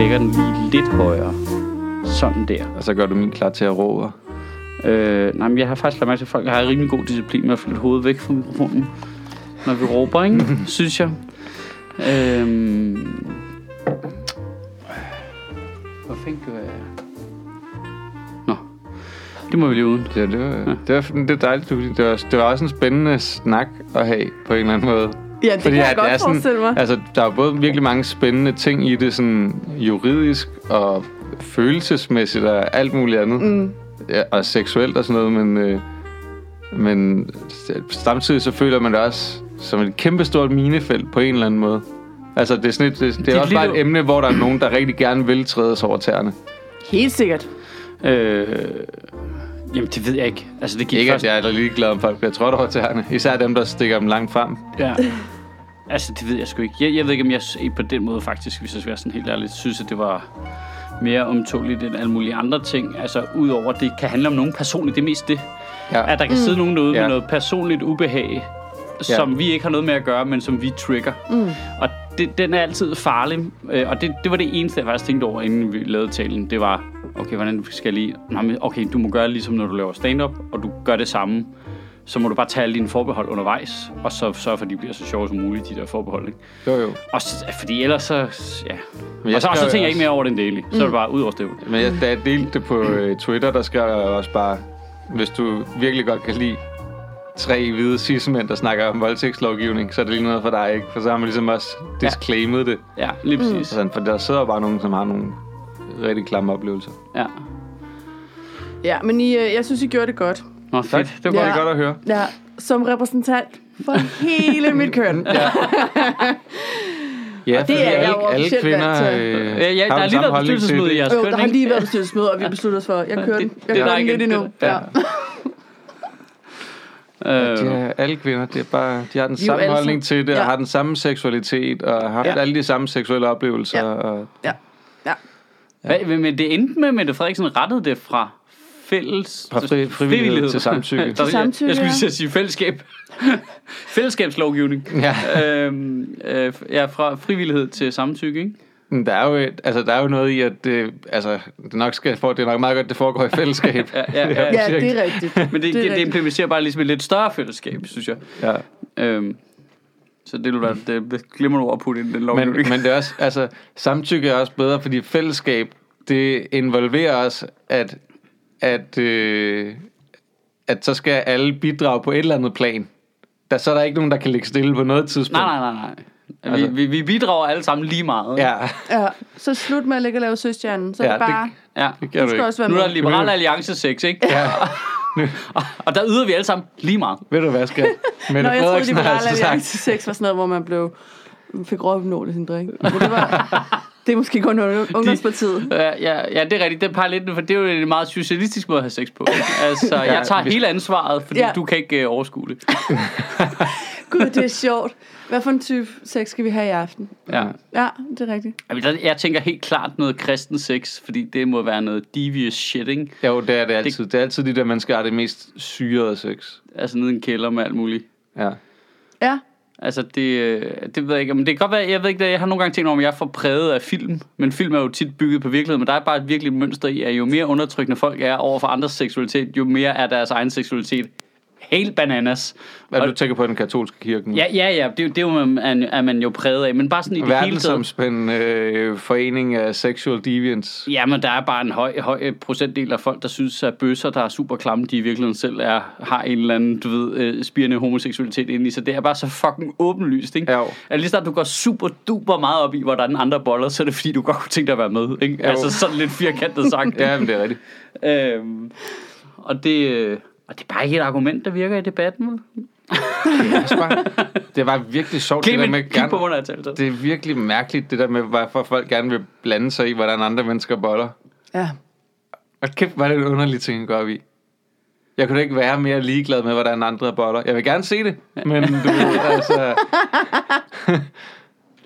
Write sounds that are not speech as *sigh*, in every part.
lægger den lige lidt højere. Sådan der. Og så gør du min klar til at råbe. Øh, nej, men jeg har faktisk lagt mærke til, at folk har rimelig god disciplin med at flytte hovedet væk fra mikrofonen, når vi råber, ikke? *laughs* synes jeg. Øhm, hvor fanden gør jeg? Nå, det må vi lige uden. Ja, det var, det var, det var dejligt. Det var, det var også en spændende snak at have på en eller anden måde. Ja, det kan jeg godt er sådan, forestille mig. Altså, der er både virkelig mange spændende ting i det, sådan juridisk og følelsesmæssigt og alt muligt andet. Mm. Ja, og seksuelt og sådan noget, men, øh, men samtidig så føler man det også som et kæmpestort minefelt på en eller anden måde. Altså, det er, sådan et, det, det er også bare et emne, hvor der er nogen, der rigtig gerne vil trædes over tæerne. Helt sikkert. Øh, jamen, det ved jeg ikke. Altså, det gik Ikke, først... at jeg er ligeglad om folk bliver trådt over tæerne. Især dem, der stikker dem langt frem. Ja. Altså, det ved jeg sgu ikke. Jeg, jeg ved ikke, om jeg på den måde faktisk, hvis jeg skal være sådan helt ærligt, synes, at det var mere omtåligt end alle mulige andre ting. Altså, udover at det kan handle om nogen personligt, det er mest det. Ja. At der kan sidde nogen derude Ja. med noget personligt ubehag, som vi ikke har noget med at gøre, men som vi trigger. Mm. Og det, den er altid farlig. Øh, Og det, det var det eneste, jeg faktisk tænkte over, inden vi lavede talen. Det var, okay, hvordan skal jeg lige... Nå, men okay, du må gøre ligesom, når du laver stand-up, og du gør det samme. Så må du bare tage alle dine forbehold undervejs, og så sørge for, at de bliver så sjove som muligt, de der forbehold. Ikke? Jo, jo. Og så, fordi ellers så... Ja. Men og så, og så tænker jeg også- ikke mere over den daily. Så er det bare ud over stævn. Men jeg, da jeg delte det på øh, Twitter, der skrev jeg også bare, hvis du virkelig godt kan lide tre hvide cismænd, der snakker om voldtægtslovgivning, så er det lige noget for dig, ikke? For så har man ligesom også disclaimet det. Ja, lige præcis. Sådan, for der sidder bare nogen, som har nogle rigtig klamme oplevelser. Ja. Ja, men I, øh, jeg synes, I gjorde det godt. Nå, Tak. fedt. Det var Det godt. er at høre. Ja, som repræsentant for hele *laughs* mit køn. Ja. Ja, Og det fordi er jeg alle, alle kvinder til. øh, Ja, ja, der den lige været bestyrelsesmøde i det. jeres køn, der har ikke? lige været bestyrelsesmøde, og vi besluttede os for, jeg kører den. Jeg det er kører den lidt endnu. Ja. Ja. Øh, De er alle kvinder, de, er bare, de har den er samme alle holdning sammen- til det, Ja. og har den samme seksualitet, og har haft Ja. alle de samme seksuelle oplevelser. Ja. Og, ja. ja. Hvad, men det endte med, at Mette Frederiksen rettede det fra fælles... Fra fri- frivillighed til samtykke. *laughs* Til samtykke, Jeg, jeg skulle sige fællesskab. *laughs* Fællesskabslovgivning. ja. Øhm, øh, ja, fra frivillighed til samtykke, ikke? Men Der er, jo, et- altså, der er jo noget i, at det, altså, det, nok skal, for, det er nok meget godt, at det foregår i fællesskab. *laughs* Ja, ja, ja. ja, det er rigtigt. Men det, Det det, det rigtigt. implementerer bare ligesom et lidt større fællesskab, synes jeg. ja. Øhm, så det vil være det, det glimrende ord at putte ind i den Men, lovgivning. men det er også, altså, samtykke er også bedre, fordi fællesskab, det involverer os, at, at, øh, at så skal alle bidrage på et eller andet plan. Der, så er der ikke nogen, der kan ligge stille på noget tidspunkt. nej, nej, nej, nej. Vi, Altså- vi, vi bidrager alle sammen lige meget. Ja, Ja, så slut med at ligge og lave søstjernen. Så Ja, er det det- bare, ja. det kan du du skal ikke. også være Nu er der med. Liberal Alliance 6, ikke? Ja. *laughs* Og, og der yder vi alle sammen lige meget. Ved du hvad, skat? *laughs* Mette Nå, jeg troede, Liberale altså Alliance 6 var sådan noget, hvor man blev, fik råbnål i sin drink. Men det, var, *laughs* det er måske kun *laughs* ungdomspartiet. Ja, ja, ja, det er rigtigt. Den peger lidt, for det er jo en meget socialistisk måde at have sex på. *laughs* Altså, jeg tager hvis- hele ansvaret, fordi Ja. du kan ikke uh, overskue det. *laughs* Gud, det er sjovt. Hvad for en type sex skal vi have i aften? Ja. Ja, det er rigtigt. Jamen, der- Jeg tænker helt klart noget kristen sex, fordi det må være noget devious shit, ikke? jo, det er det altid. Det er altid de der mennesker, der har det mest syrede sex. Altså nede i en kælder med alt muligt. Ja. Ja, Altså, det, øh, det ved jeg ikke. Men det kan godt være, jeg ved ikke, jeg har nogle gange tænkt over, om jeg er for præget af film. Men film er jo tit bygget på virkelighed, men der er bare et virkelig mønster i, at jo mere undertrykkende folk er over for andres seksualitet, jo mere er deres egen seksualitet helt bananas. Hvad Og- du tænker på den katolske kirke? Ja, ja, ja, det, er jo- det er, jo, man, er man jo præget af, men bare sådan i det hele taget. Verdensomspændende øh, forening af sexual deviants. Ja, men der er bare en høj, høj procentdel af folk, der synes, at bøsser, der er super klamme, de i virkeligheden selv er, har en eller anden, du ved, øh, spirende homoseksualitet inde i. Så det er bare så fucking åbenlyst, ikke? Jo. At lige snart du går super duper meget op i, hvordan andre boller, så er det fordi, du godt kunne tænke dig at være med, ikke? Altså sådan lidt firkantet sagt. *laughs* Ja, men det er rigtigt. øhm, og det... Og det er bare ikke et argument, der virker i debatten, vel? Det er bare- Det var virkelig sjovt, det der Clement, med kig på, gerne, hvordan jeg talte. det er virkelig mærkeligt, det der med, hvorfor folk gerne vil blande sig i, hvordan andre mennesker boller. ja. Og kæft, var det en underlig ting at gå op i. Jeg kunne ikke være mere ligeglad med, hvordan andre boller. Jeg vil gerne se det, men du ved, altså... *laughs*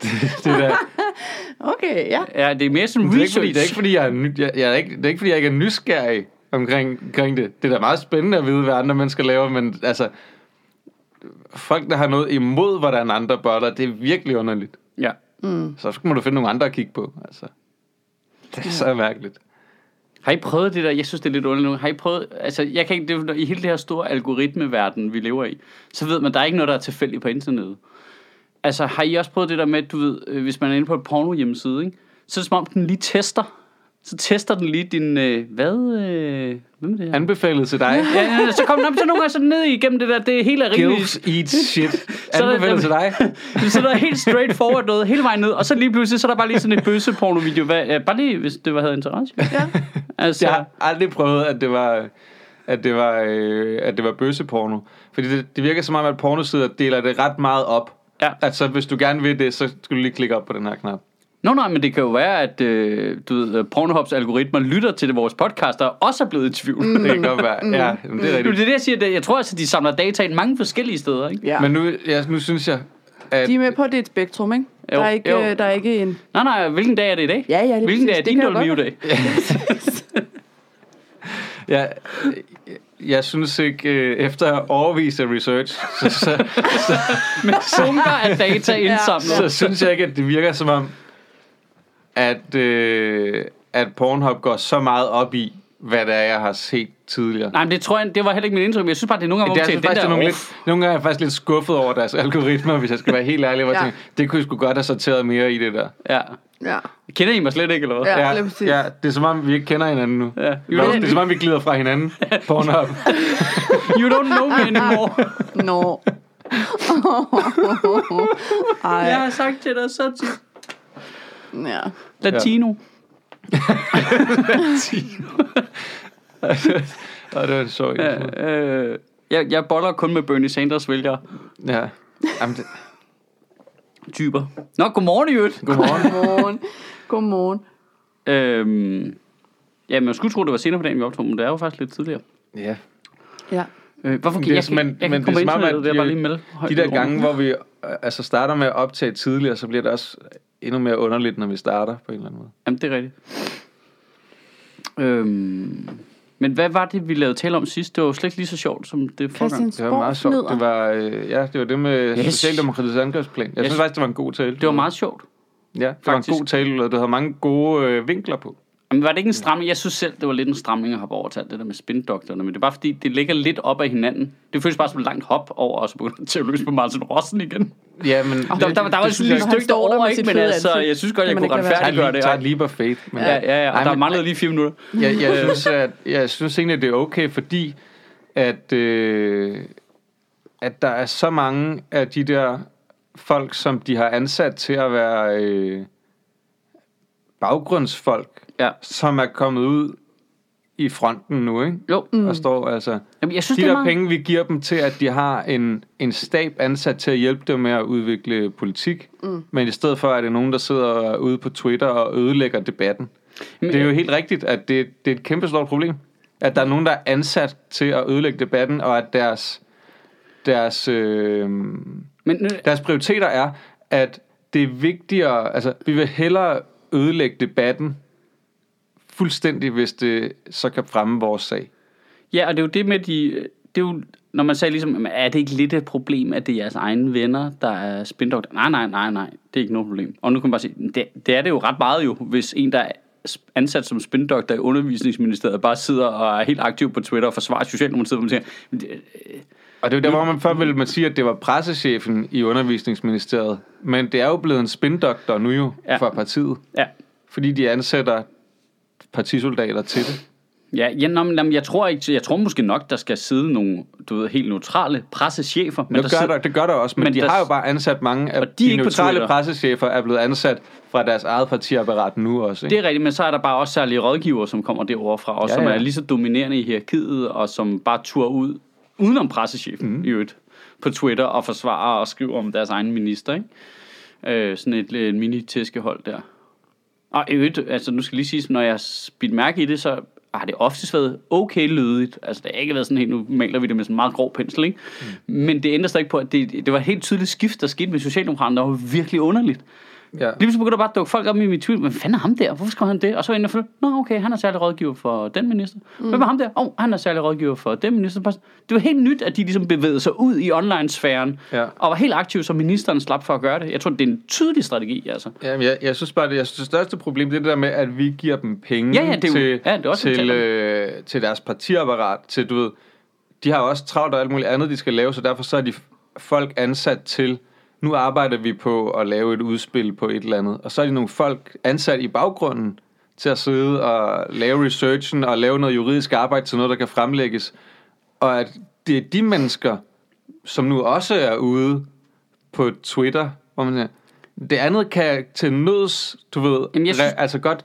det, det, der, Okay, ja. Ja, det er mere sådan det, er ikke, fordi, research. det er ikke fordi, jeg er, ny, jeg, jeg er ikke, det er ikke fordi, jeg ikke er nysgerrig omkring, omkring det. Det er da meget spændende at vide, hvad andre mennesker laver, men altså... Folk, der har noget imod, hvordan andre boller, det er virkelig underligt. Ja. Mm. Så må du finde nogle andre at kigge på, altså. Det er så mærkeligt. Har I prøvet det der? Jeg synes, det er lidt underligt nu. Har I prøvet... Altså, jeg kan ikke... Det, er- I hele det her store algoritmeverden, vi lever i, så ved man, der er ikke noget, der er tilfældigt på internettet. Altså, har I også prøvet det der med, du ved, øh, hvis man er inde på et porno hjemmeside, ikke? så er det som om, den lige tester. Så tester den lige din... Øh, hvad? Øh, hvem er det her? Anbefalet til dig. Ja, ja, ja, så kommer den op, så nogle gange så ned igennem det der, det er helt er Gills rimelig, eat shit. *laughs* Så er Anbefalet til dig. *laughs* så der er helt straight forward noget, hele vejen ned, og så lige pludselig, så er der bare lige sådan et bøsse porno video, hvad, ja, bare lige, hvis det var havde interesse. Ja. *laughs* Altså, Jeg har aldrig prøvet, at det var at det var, øh, at det var bøsseporno. Fordi det, det virker som om, at pornosider deler det ret meget op. Ja. Altså, hvis du gerne vil det, så skal du lige klikke op på den her knap. Nå nej, men det kan jo være, at øh, du ved, øh, Pornhubs algoritmer lytter til det, vores podcaster og også er blevet i tvivl. Mm. Det kan godt være. Ja, jamen, det er Det er rigtigt. det, jeg siger. Det, jeg tror altså, de samler data ind mange forskellige steder, ikke? ja. Men nu, ja, nu synes jeg, at... De er med på, at det er et spektrum, ikke? Jo, der, er ikke, jo. øh, der er ikke en... Nej, nej, hvilken dag er det i dag? Ja, ja, lige Hvilken dag er præcis. din Det kan jeg Dolby dag? *laughs* Ja, jeg synes ikke, øh, efter overvis af research, så, så, *laughs* Med bunker af data indsamlet. så synes jeg ikke, at det virker som om, at, øh, at Pornhub går så meget op i, hvad det er, jeg har set tidligere. Nej, men det tror jeg, det var heller ikke mit indtryk, men jeg synes bare, det er nogle gange, Det er man altså faktisk den nogle, der, lidt, nogle gange er jeg faktisk lidt skuffet over deres algoritmer, hvis jeg skal være helt ærlig. Hvor Ja. tænker, det kunne jeg sgu godt have sorteret mere i det der. ja. Ja. Kender I mig slet ikke, eller hvad? Ja. præcis. ja, det er som om, vi ikke kender hinanden nu. Ja. Nå, det er som om, vi glider fra hinanden. *laughs* Pornhub. You don't know me anymore. *laughs* Nå. Ej, jeg har sagt til dig så tit. Ja. Latino. Og *laughs* det var en sorg. Ja. Øh, jeg, jeg boller kun med Bernie Sanders vælgere. ja. Jamen, det, Typer. Nå, godmorgen øvrigt. godmorgen. Godmorgen. Godmorgen. Øhm, ja, man skulle tro, det var senere på dagen, vi optog, men det er jo faktisk lidt tidligere. ja. Ja. Øh, hvorfor Men kan det er- jeg, jeg, men- jeg, men kan komme det er som om, internettet, at det er bare de- lige melde. højt De der gange, hvor vi øh, altså starter med at optage tidligere, så bliver det også endnu mere underligt, når vi starter på en eller anden måde. Jamen, det er rigtigt. Øhm, men hvad var det, vi lavede tale om sidst? Det var jo slet ikke lige så sjovt, som det forgang. Det var meget sjovt. Det var, øh, ja, det var det med Yes. Socialdemokratiets angrebsplan. Jeg Yes. synes faktisk, det var en god tale. Det var meget sjovt. Ja, det var Faktisk. en god tale, og det havde mange gode øh, vinkler på. Men var det ikke en stramning? Jeg synes selv, det var lidt en stramning at hoppe over til alt det der med spindoktorerne. Men det er bare fordi, det ligger lidt op af hinanden. Det føles bare som et langt hop over, og så begynder til at løse på Martin Rossen igen. Ja, men Der, der, der, der var et ikke. Han stykke derovre, med ikke? sit Men altså, jeg synes godt, jeg kunne retfærdiggøre det. Et leap of faith. Men Ja, ja, ja. Og Nej, der manglede lige fire minutter. jeg, jeg, synes, at, jeg synes egentlig, at det er okay, fordi at, øh, at der er så mange af de der folk, som de har ansat til at være øh, baggrundsfolk, Ja. som er kommet ud i fronten nu, ikke? Jo. Mm. Og står altså... Jamen, jeg synes, De er der meget... penge, vi giver dem til, at de har en, en stab ansat til at hjælpe dem med at udvikle politik, mm. men i stedet for er det nogen, der sidder ude på Twitter og ødelægger debatten. Men- det er jo helt rigtigt, at det, det er et kæmpe stort problem, at der er nogen, der er ansat til at ødelægge debatten, og at deres, deres, øh, Men, deres prioriteter er, at det er vigtigere, altså vi vil hellere ødelægge debatten fuldstændig, hvis det så kan fremme vores sag. Ja, og det er jo det med de... Det er jo, når man sagde ligesom, "Jamen, er det ikke lidt et problem, at det er jeres egne venner, der er spindoktor? Nej, nej, nej, nej, det er ikke noget problem. Og nu kan man bare sige, det, det er det jo ret meget jo, hvis en, der er ansat som spindoktor i undervisningsministeriet, bare sidder og er helt aktiv på Twitter og forsvarer Socialdemokratiet, man siger, "Men det- Og det er der, hvor man før ville man sige, at det var pressechefen i undervisningsministeriet. Men det er jo blevet en spindoktor nu jo Ja. for partiet. ja, Fordi de ansætter partisoldater til det. Ja, ja nå, men, jeg tror ikke, jeg tror måske nok, der skal sidde nogle, du ved, helt neutrale pressechefer. Men det, gør sidder- der, det gør der også, men, men de der- har jo bare ansat mange af de de, neutrale pressechefer er blevet ansat fra deres eget partiapparat nu også. Det Ikke? er rigtigt, men så er der bare også særlige rådgiver, som kommer derovre fra, og Ja, som ja. er lige så dominerende i hierarkiet, og som bare turer ud udenom pressechefen mm. i øvrigt, på Twitter og forsvarer og skriver om deres egen minister. Ikke? Øh, sådan et, et mini-tæskehold der. Og i øvrigt, altså nu skal lige sige, når jeg spidt mærke i det, så har det oftest været okay lydigt. Altså det har ikke været sådan helt, nu maler vi det med sådan en meget grov pensel, ikke? Mm. Men det ændrer sig ikke på, at det, det var et helt tydeligt skift, der skete med Socialdemokraterne, der var virkelig underligt. Ja. Lige pludselig begynder der bare at dukke folk op i mit tweet. Hvad fanden er ham der? Hvorfor skal han det? Og så jeg inde og følge, Nå, okay, han er særlig rådgiver for den minister. Mm. Hvem er ham der? Åh, oh, han er særlig rådgiver for den minister. Det var helt nyt, at de ligesom bevægede sig ud i online-sfæren. Ja. Og var helt aktiv, så ministeren slap for at gøre det. Jeg tror, det er en tydelig strategi, altså. Jamen, jeg, jeg synes bare, det, jeg synes, det største problem, det er det der med, at vi giver dem penge Ja, ja, det er jo- til, ja, det er også, til, øh, til deres partiapparat, til, du ved, de har jo også travlt og alt muligt andet, de skal lave, så derfor så er de folk ansat til, nu arbejder vi på at lave et udspil på et eller andet, og så er de nogle folk ansat i baggrunden til at sidde og lave researchen og lave noget juridisk arbejde til noget, der kan fremlægges. Og at det er de mennesker, som nu også er ude på Twitter, hvor man siger, det andet kan til nøds, du ved, Jamen, jeg synes- re- altså godt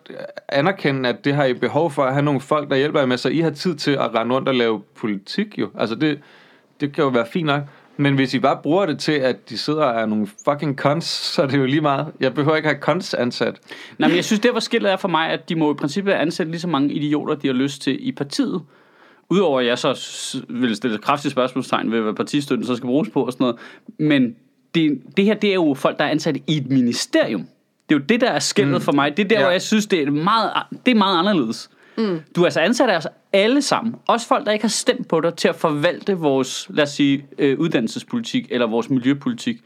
anerkende, at det har I behov for at have nogle folk, der hjælper jer med, så I har tid til at rende rundt og lave politik jo. Altså det, det kan jo være fint nok. Men hvis I bare bruger det til, at de sidder og er nogle fucking cons, så er det jo lige meget. Jeg behøver ikke have cons ansat. Nej, men jeg synes, det var skillet er for mig, at de må i princippet ansætte lige så mange idioter, de har lyst til i partiet. Udover at jeg så vil stille et kraftigt spørgsmålstegn ved, hvad partistøtten så skal bruges på og sådan noget. Men det, det her, det er jo folk, der er ansat i et ministerium. Det er jo det, der er skældet mm. for mig. Det er der, Ja. hvor jeg synes, det er meget, det er meget anderledes. Mm. Du er altså ansat af os alle sammen. Også folk, der ikke har stemt på dig til at forvalte vores, lad os sige, øh, uddannelsespolitik eller vores miljøpolitik.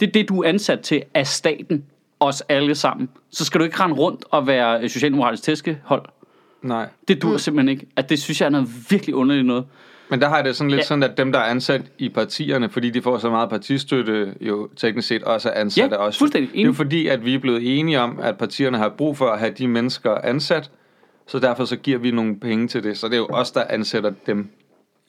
Det er det, du er ansat til af staten. Os alle sammen. Så skal du ikke rende rundt og være øh, socialdemokratisk tæskehold. Nej. Det dur mm. simpelthen ikke. At det synes jeg er noget virkelig underligt noget. Men der har jeg det sådan lidt Ja. sådan, at dem, der er ansat i partierne, fordi de får så meget partistøtte, jo teknisk set også er ansat Ja, af os. fuldstændig Det er jo fordi, at vi er blevet enige om, at partierne har brug for at have de mennesker ansat, så derfor så giver vi nogle penge til det. Så det er jo os, der ansætter dem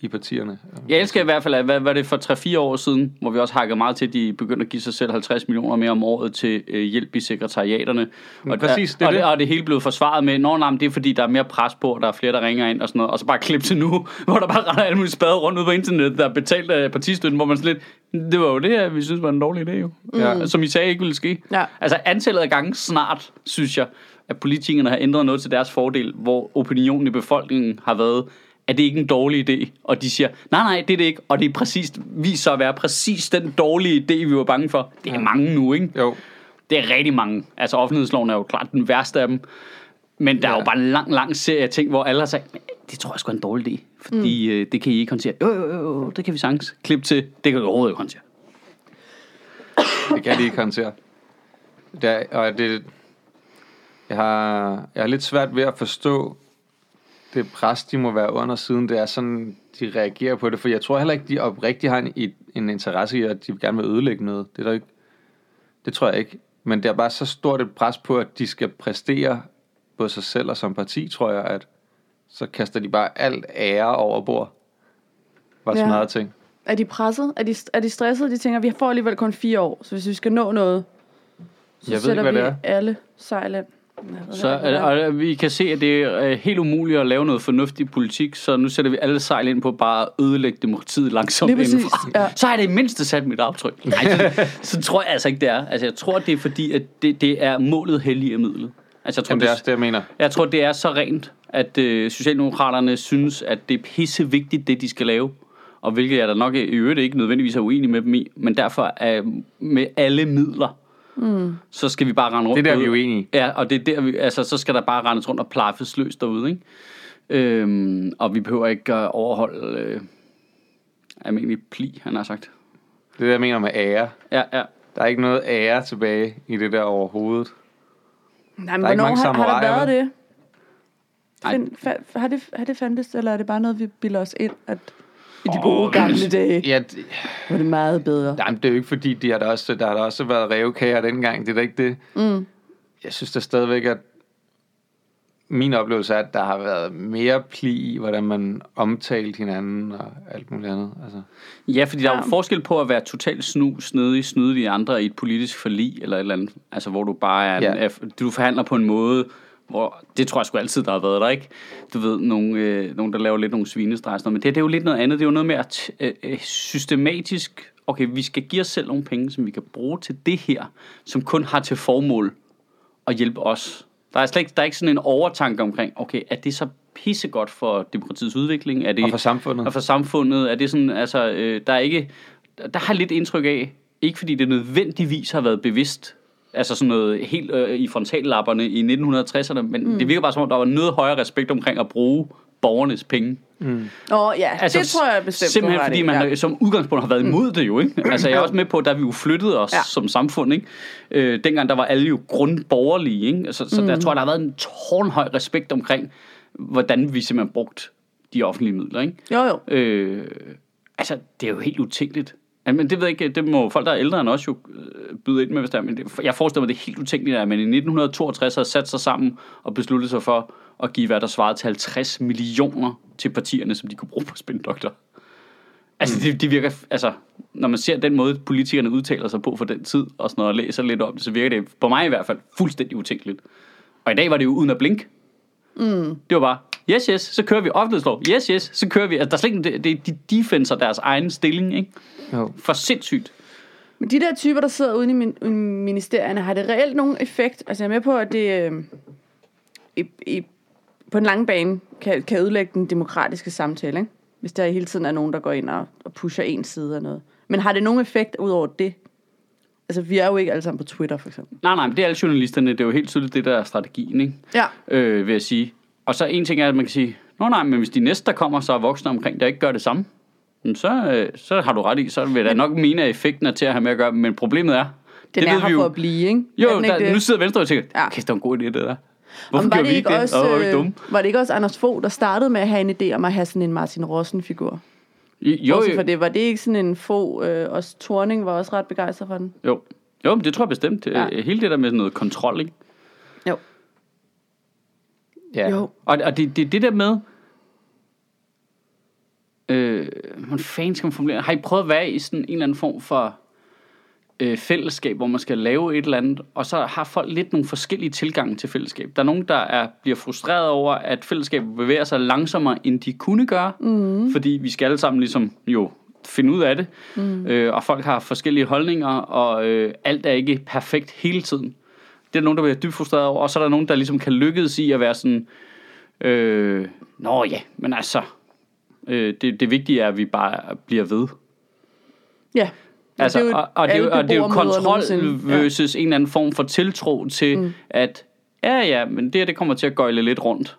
i partierne. Jeg elsker i hvert fald, at hvad var det for 3-4 år siden, hvor vi også hakkede meget til, at de begyndte at give sig selv 50 millioner mere om året til øh, hjælp i sekretariaterne. Og, præcis, det og, det. og det hele blev forsvaret med, Nå, nej, det er fordi, der er mere pres på, og der er flere, der ringer ind og sådan noget. Og så bare klip til nu, *laughs* hvor der bare render alle mulige spader rundt ud på internettet, der er betalt af partistøtten, hvor man sådan lidt, det var jo det, her, vi synes var en dårlig idé jo. Ja. Som I sagde ikke ville ske. Ja. Altså antallet af gange snart, synes jeg, at politikerne har ændret noget til deres fordel, hvor opinionen i befolkningen har været, at det ikke er en dårlig idé. Og de siger, nej, nej, det er det ikke. Og det er præcis, viser sig at være præcis den dårlige idé, vi var bange for. Det er mange nu, ikke? Jo, Det er rigtig mange. Altså offentlighedsloven er jo klart den værste af dem. Men der ja. er jo bare en lang, lang serie af ting, hvor alle har sagt, "Men det tror jeg sgu er en dårlig idé. Fordi mm. øh, det kan I ikke håndtere. Jo, jo, jo, det kan vi sagtens. Klip til, det kan vi overhovedet ikke håndtere. det kan de ikke håndtere. Det er, og det, jeg, har, jeg har lidt svært ved at forstå det pres, de må være under, siden det er sådan, de reagerer på det. For jeg tror heller ikke, de oprigtigt har en, en interesse i, at de gerne vil ødelægge noget. Det, er der ikke, det tror jeg ikke. Men det er bare så stort et pres på, at de skal præstere både sig selv og som parti, tror jeg, at så kaster de bare alt ære over bord. Var Ja. smadret ting. Er de presset? Er de, er de stressede? De tænker, vi får alligevel kun fire år, så hvis vi skal nå noget, så Jeg ved ikke, sætter hvad vi det er. alle sejl ind. Så og, og vi kan se, at det er øh, helt umuligt at lave noget fornuftig politik, så nu sætter vi alle sejl ind på bare at ødelægge demokratiet langsomt indenfra. ja. Så har jeg det i mindste sat mit aftryk. *laughs* Nej, så, så tror jeg altså ikke, det er. Altså, jeg tror, det er fordi, at det, det er målet hellige midlet. Altså, jeg tror, Jamen, det er også det, jeg mener. jeg tror, det er så rent, at øh, Socialdemokraterne synes, at det er pisse vigtigt, det de skal lave. Og hvilket jeg da nok i øvrigt ikke nødvendigvis er uenig med dem i. Men derfor er med alle midler, mm. så skal vi bare rende rundt. Det er der, vi er derude. uenige. Ja, og det er der, vi, altså, så skal der bare rendes rundt og plaffes løs derude, ikke? Øhm, og vi behøver ikke at overholde øh, almindelig pli, han har sagt. Det er det, jeg mener med ære. Ja, ja. Der er ikke noget ære tilbage i det der overhovedet. Nej, men Der er ikke mange har, har der været det? Find, fa, har, det? har det fandtes, eller er det bare noget, vi bilder os ind, at i de gode gamle dage Ja, det, var det meget bedre? nej, men det er jo ikke fordi, de har der, også, der har der også været revkager dengang. Det er da ikke det. Mm. Jeg synes da stadigvæk, at min oplevelse er, at der har været mere pli i, hvordan man omtalte hinanden og alt muligt andet. Altså. Ja, fordi der er jo Ja. forskel på at være totalt snu, snedig, snyde de andre i et politisk forlig, eller et eller andet, altså hvor du bare er, en, Ja. er du forhandler på en måde, hvor, det tror jeg sgu altid, der har været der, ikke? Du ved, nogen, øh, nogen der laver lidt nogle noget, men det, det er jo lidt noget andet, det er jo noget med at øh, øh, systematisk, okay, vi skal give os selv nogle penge, som vi kan bruge til det her, som kun har til formål at hjælpe os. Der er slet ikke, der er ikke sådan en overtanke omkring, okay, er det så pissegodt for demokratiets udvikling? Er det, Og for samfundet. og for samfundet, er det sådan, altså, øh, der er ikke, der har lidt indtryk af, ikke fordi det nødvendigvis har været bevidst, Altså sådan noget helt øh, i frontallapperne i 1960'erne, men mm. det virker bare som om, der var noget højere respekt omkring at bruge borgernes penge. Åh oh, ja, altså, det tror jeg bestemt. Simpelthen fordi man ja. som udgangspunkt har været imod det jo, ikke? Altså jeg er også med på, at der vi jo flyttede os Ja. som samfund, ikke? Øh, dengang der var alle jo grundborgerlige, ikke? Altså, så der tror jeg, der har været en tårnhøj respekt omkring, hvordan vi simpelthen brugt de offentlige midler, ikke? Jo, jo. Øh, altså, det er jo helt utænkeligt. Ja, men det ved jeg ikke, det må folk, der er ældre end os jo øh, byde ind med, hvis der er. Men det, jeg forestiller mig, det er helt utænkeligt, at man i 1962 har sat sig sammen og besluttet sig for at give, hvad der svarede til 50 millioner til partierne, som de kunne bruge på spindoktor. Altså, det, det virker, altså, når man ser den måde, politikerne udtaler sig på for den tid, og sådan noget, og læser lidt om det, så virker det, på mig i hvert fald, fuldstændig utænkeligt. Og i dag var det jo uden at blinke. Mm. Det var bare, yes, yes, så kører vi offentlighedslov. Yes, yes, så kører vi. Altså, der er slet ikke, det, det, de defenser deres egen stilling, ikke? Jo. For sindssygt. Men de der typer, der sidder ude i min, ministerierne, har det reelt nogen effekt? Altså jeg er med på, at det øh, i, i, på en lang bane kan, kan ødelægge den demokratiske samtale, ikke? hvis der hele tiden er nogen, der går ind og, og pusher en side af noget. Men har det nogen effekt ud over det? Altså vi er jo ikke alle sammen på Twitter, for eksempel. Nej, nej, men det er alle journalisterne. Det er jo helt tydeligt det, der er strategien, ikke? Ja. Øh, vil jeg sige. Og så en ting er, at man kan sige, Nå nej, men hvis de næste, der kommer, så er voksne omkring, der ikke gør det samme, så, øh, så har du ret i, så vil jeg da nok mene, at effekten er til at have med at gøre, men problemet er, Den det er her vi for jo. at blive, ikke? Jo, den ikke der, det? nu sidder Venstre og tænker, Ja. okay, det var en god idé, det der. Hvorfor var det, vi ikke ikke det? også, hvor er vi øh, dumme. var det ikke også Anders Fogh, der startede med at have en idé om at have sådan en Martin Rossen-figur? Jo, jo, for det, var det ikke sådan en Fogh, øh, også Torning var også ret begejstret for den? jo. Jo, men det tror jeg bestemt. Ja. Ja. Hele det der med sådan noget kontrol, ikke? Jo. Ja. Jo. Og, og det, det, det der med, øh, hvordan fanden skal man formulere? Har I prøvet at være i sådan en eller anden form for øh, fællesskab, hvor man skal lave et eller andet, og så har folk lidt nogle forskellige tilgange til fællesskab. Der er nogen, der er, bliver frustreret over, at fællesskabet bevæger sig langsommere, end de kunne gøre, mm. fordi vi skal alle sammen ligesom jo finde ud af det, mm. øh, og folk har forskellige holdninger, og øh, alt er ikke perfekt hele tiden. Det er der nogen, der bliver dybt frustreret over, og så er der nogen, der ligesom kan lykkes i at være sådan, øh, nå ja, men altså, øh, det, det vigtige er, at vi bare bliver ved. Ja. Altså, det er jo og, og, det, er og det er jo kontrol. Ja. versus en eller anden form for tiltro til, mm. at ja, ja, men det her, det kommer til at gøjle lidt rundt,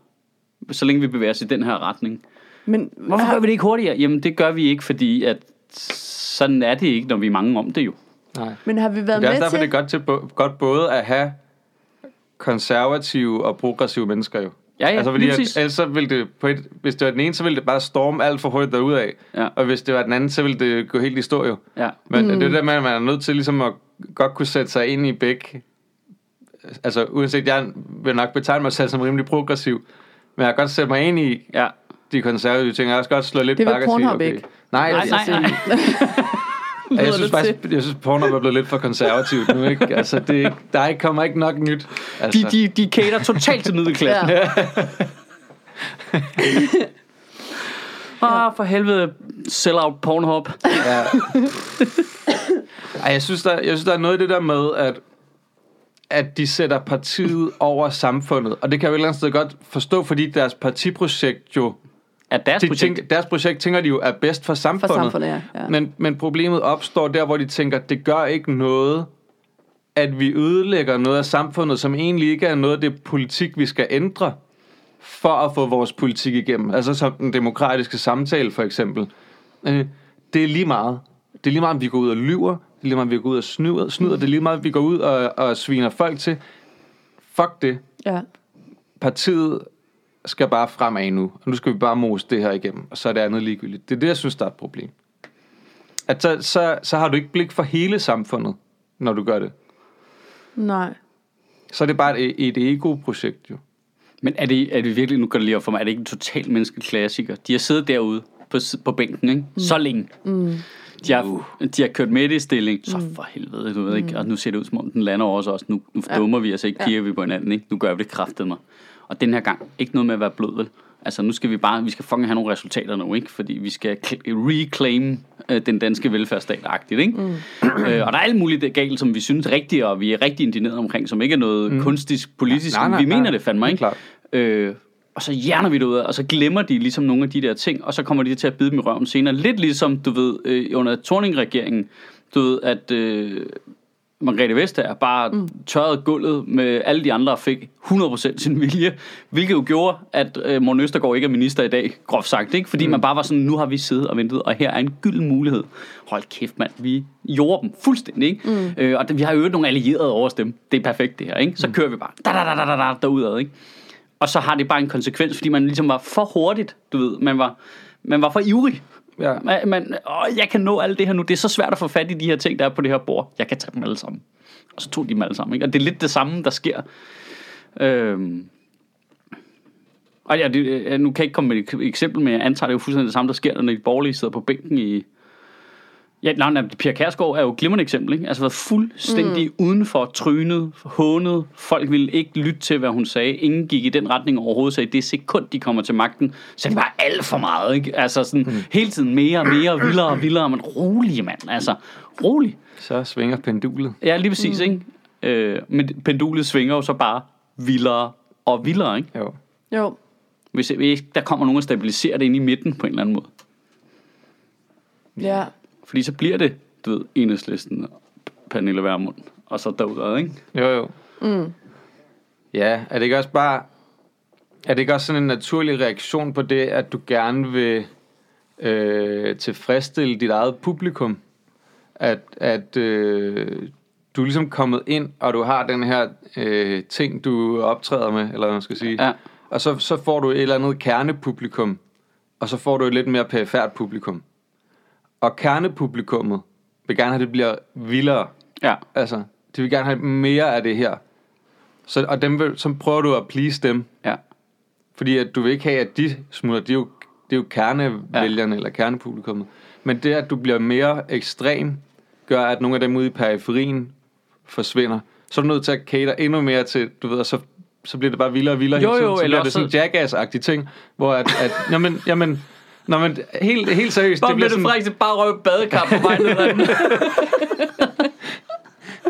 så længe vi bevæger os i den her retning. Men Hvorfor gør vi det ikke hurtigere? Jamen, det gør vi ikke, fordi at sådan er det ikke, når vi er mange om det jo. Nej. Men har vi været Det er med også derfor, til... det er godt, til, bo- godt både at have konservative og progressive mennesker jo. Ja, ja, altså, fordi lige at, ellers så ville det, på et, hvis det var den ene, så ville det bare storme alt for hurtigt derudad. Ja. Og hvis det var den anden, så ville det gå helt i stå jo. Ja. Men mm. det er det der med, at man er nødt til ligesom at godt kunne sætte sig ind i begge. Altså uanset, jeg vil nok betegne mig selv som rimelig progressiv. Men jeg kan godt sætte mig ind i Ja. de konservative ting. Jeg har også godt slå lidt Det bakke og Pornhub ikke. Nej, Nej, det- nej, *laughs* nej. jeg synes faktisk, jeg synes, Pornhub er blevet lidt for konservativt nu, ikke? *laughs* Altså, det, er ikke- der er kommer ikke nok nyt. Altså. De, de, de cater totalt til middelklassen. Ja. *laughs* Ah, for helvede, sell out Pornhub. Ja. Ej, jeg synes, der, jeg synes, der er noget i det der med, at, at de sætter partiet over samfundet. Og det kan jeg jo et eller andet sted godt forstå, fordi deres partiprojekt jo... Er deres De projekt. tænker, deres projekt tænker de jo er bedst for For samfundet. samfundet, ja. ja. Men, men problemet opstår der, hvor de tænker, det gør ikke noget, at vi ødelægger noget af samfundet, som egentlig ikke er noget af det politik, vi skal ændre, for at få vores politik igennem. Altså som den demokratiske samtale, for eksempel. Øh, Det er lige meget. Det er lige meget, om vi går ud og lyver. Det er lige meget, om vi går ud og snyder. snyder. Det er lige meget, om vi går ud og, og sviner folk til. Fuck det. ja. Partiet skal bare fremad nu. Og nu skal vi bare mose det her igennem. Og så er det andet ligegyldigt. Det er det, jeg synes, der er et problem. At så, så, så har du ikke blik for hele samfundet, når du gør det. Nej. Så er det bare et, et ego-projekt, jo. Men er det, er det virkelig, nu går det lige op for mig, er det ikke en total menneskeklassiker? De har siddet derude på, på bænken, ikke? Mm. Så længe. Mm. De, har, de har kørt med det i stilling. Så for helvede, du ved ikke. Og nu ser det ud som om, den lander over os også. Nu, nu dummer vi os ikke, Ja. kigger vi på hinanden, ikke? Nu gør vi det kraftedeme. Og den her gang, ikke noget med at være blød, vel? Altså, nu skal vi bare, vi skal fucking have nogle resultater nu, ikke? Fordi vi skal cl- reclaim øh, den danske velfærdsstat-agtigt, ikke? Mm. Øh, og der er alt muligt det galt, som vi synes er rigtigt, og vi er rigtig indigneret omkring, som ikke er noget mm. kunstisk politisk. Nej, nej, vi nej. mener det fandme, Helt ikke? klart. Øh, og så hjerner vi det ud af, og så glemmer de ligesom nogle af de der ting, og så kommer de til at bide dem i røven senere. Lidt ligesom, du ved, øh, under Torning-regeringen, du ved, at øh, Margrethe Vestager bare mm. tørrede gulvet med alle de andre og fik 100% sin vilje, hvilket jo gjorde, at øh, Morten Østergaard ikke er minister i dag, groft sagt, ikke? fordi mm. man bare var sådan, nu har vi siddet og ventet, og her er en gylden mulighed. Hold kæft, mand, vi gjorde dem fuldstændig, ikke? Mm. Øh, og vi har jo nogle allierede over os dem. Det er perfekt, det her, ikke? Så mm. kører vi bare da, da, da, da, da, derudad, ikke? Og så har det bare en konsekvens, fordi man ligesom var for hurtigt, du ved, man var, man var for ivrig. Ja. Man, man, åh, jeg kan nå alt det her nu. Det er så svært at få fat i de her ting, der er på det her bord. Jeg kan tage dem alle sammen. Og så tog de dem alle sammen. Ikke? Og det er lidt det samme, der sker. Øhm. Og ja, det, øh, nu kan jeg ikke komme med et eksempel, men jeg antager, det er jo fuldstændig det samme, der sker, når de borgerlige sidder på bænken i, Ja, nej, nej, Pia Kærsgaard er jo et glimrende eksempel, ikke? Altså været fuldstændig mm. udenfor, trynet, hånet. Folk ville ikke lytte til, hvad hun sagde. Ingen gik i den retning overhovedet, så i det sekund, de kommer til magten, så det var alt for meget, ikke? Altså sådan mm. hele tiden mere og mere, vildere og vildere, men rolig, mand. Altså, rolig. Så svinger pendulet. Ja, lige præcis, mm. ikke? Øh, men pendulet svinger jo så bare vildere og vildere, ikke? Jo. Jo. Hvis ikke der kommer nogen at stabilisere det ind i midten på en eller anden måde. Ja. Fordi så bliver det, du ved, enhedslisten Pernille Vermund, og så derudad, ikke? Jo, jo. Mm. Ja, er det ikke også bare... Er det ikke også sådan en naturlig reaktion på det, at du gerne vil øh, tilfredsstille dit eget publikum? At, at øh, du er ligesom kommet ind, og du har den her øh, ting, du optræder med, eller hvad man skal sige. Ja. Og så, så får du et eller andet kernepublikum, og så får du et lidt mere perifært publikum. Og kernepublikummet vil gerne have, at det bliver vildere. Ja. Altså, de vil gerne have mere af det her. Så, og dem vil, så prøver du at please dem. Ja. Fordi at du vil ikke have, at de smutter. Det er jo, det er jo kernevælgerne ja. eller kernepublikummet. Men det, at du bliver mere ekstrem, gør, at nogle af dem ude i periferien forsvinder. Så er du nødt til at cater endnu mere til, du ved, så, så bliver det bare vildere og vildere. Jo, hele tiden. jo, så eller bliver det sådan en jackass-agtig ting, hvor at, at *laughs* jamen, jamen, Nå, men helt, helt seriøst. Bare det bliver sådan... Frederiksen bare røve badekar på vej ned *laughs*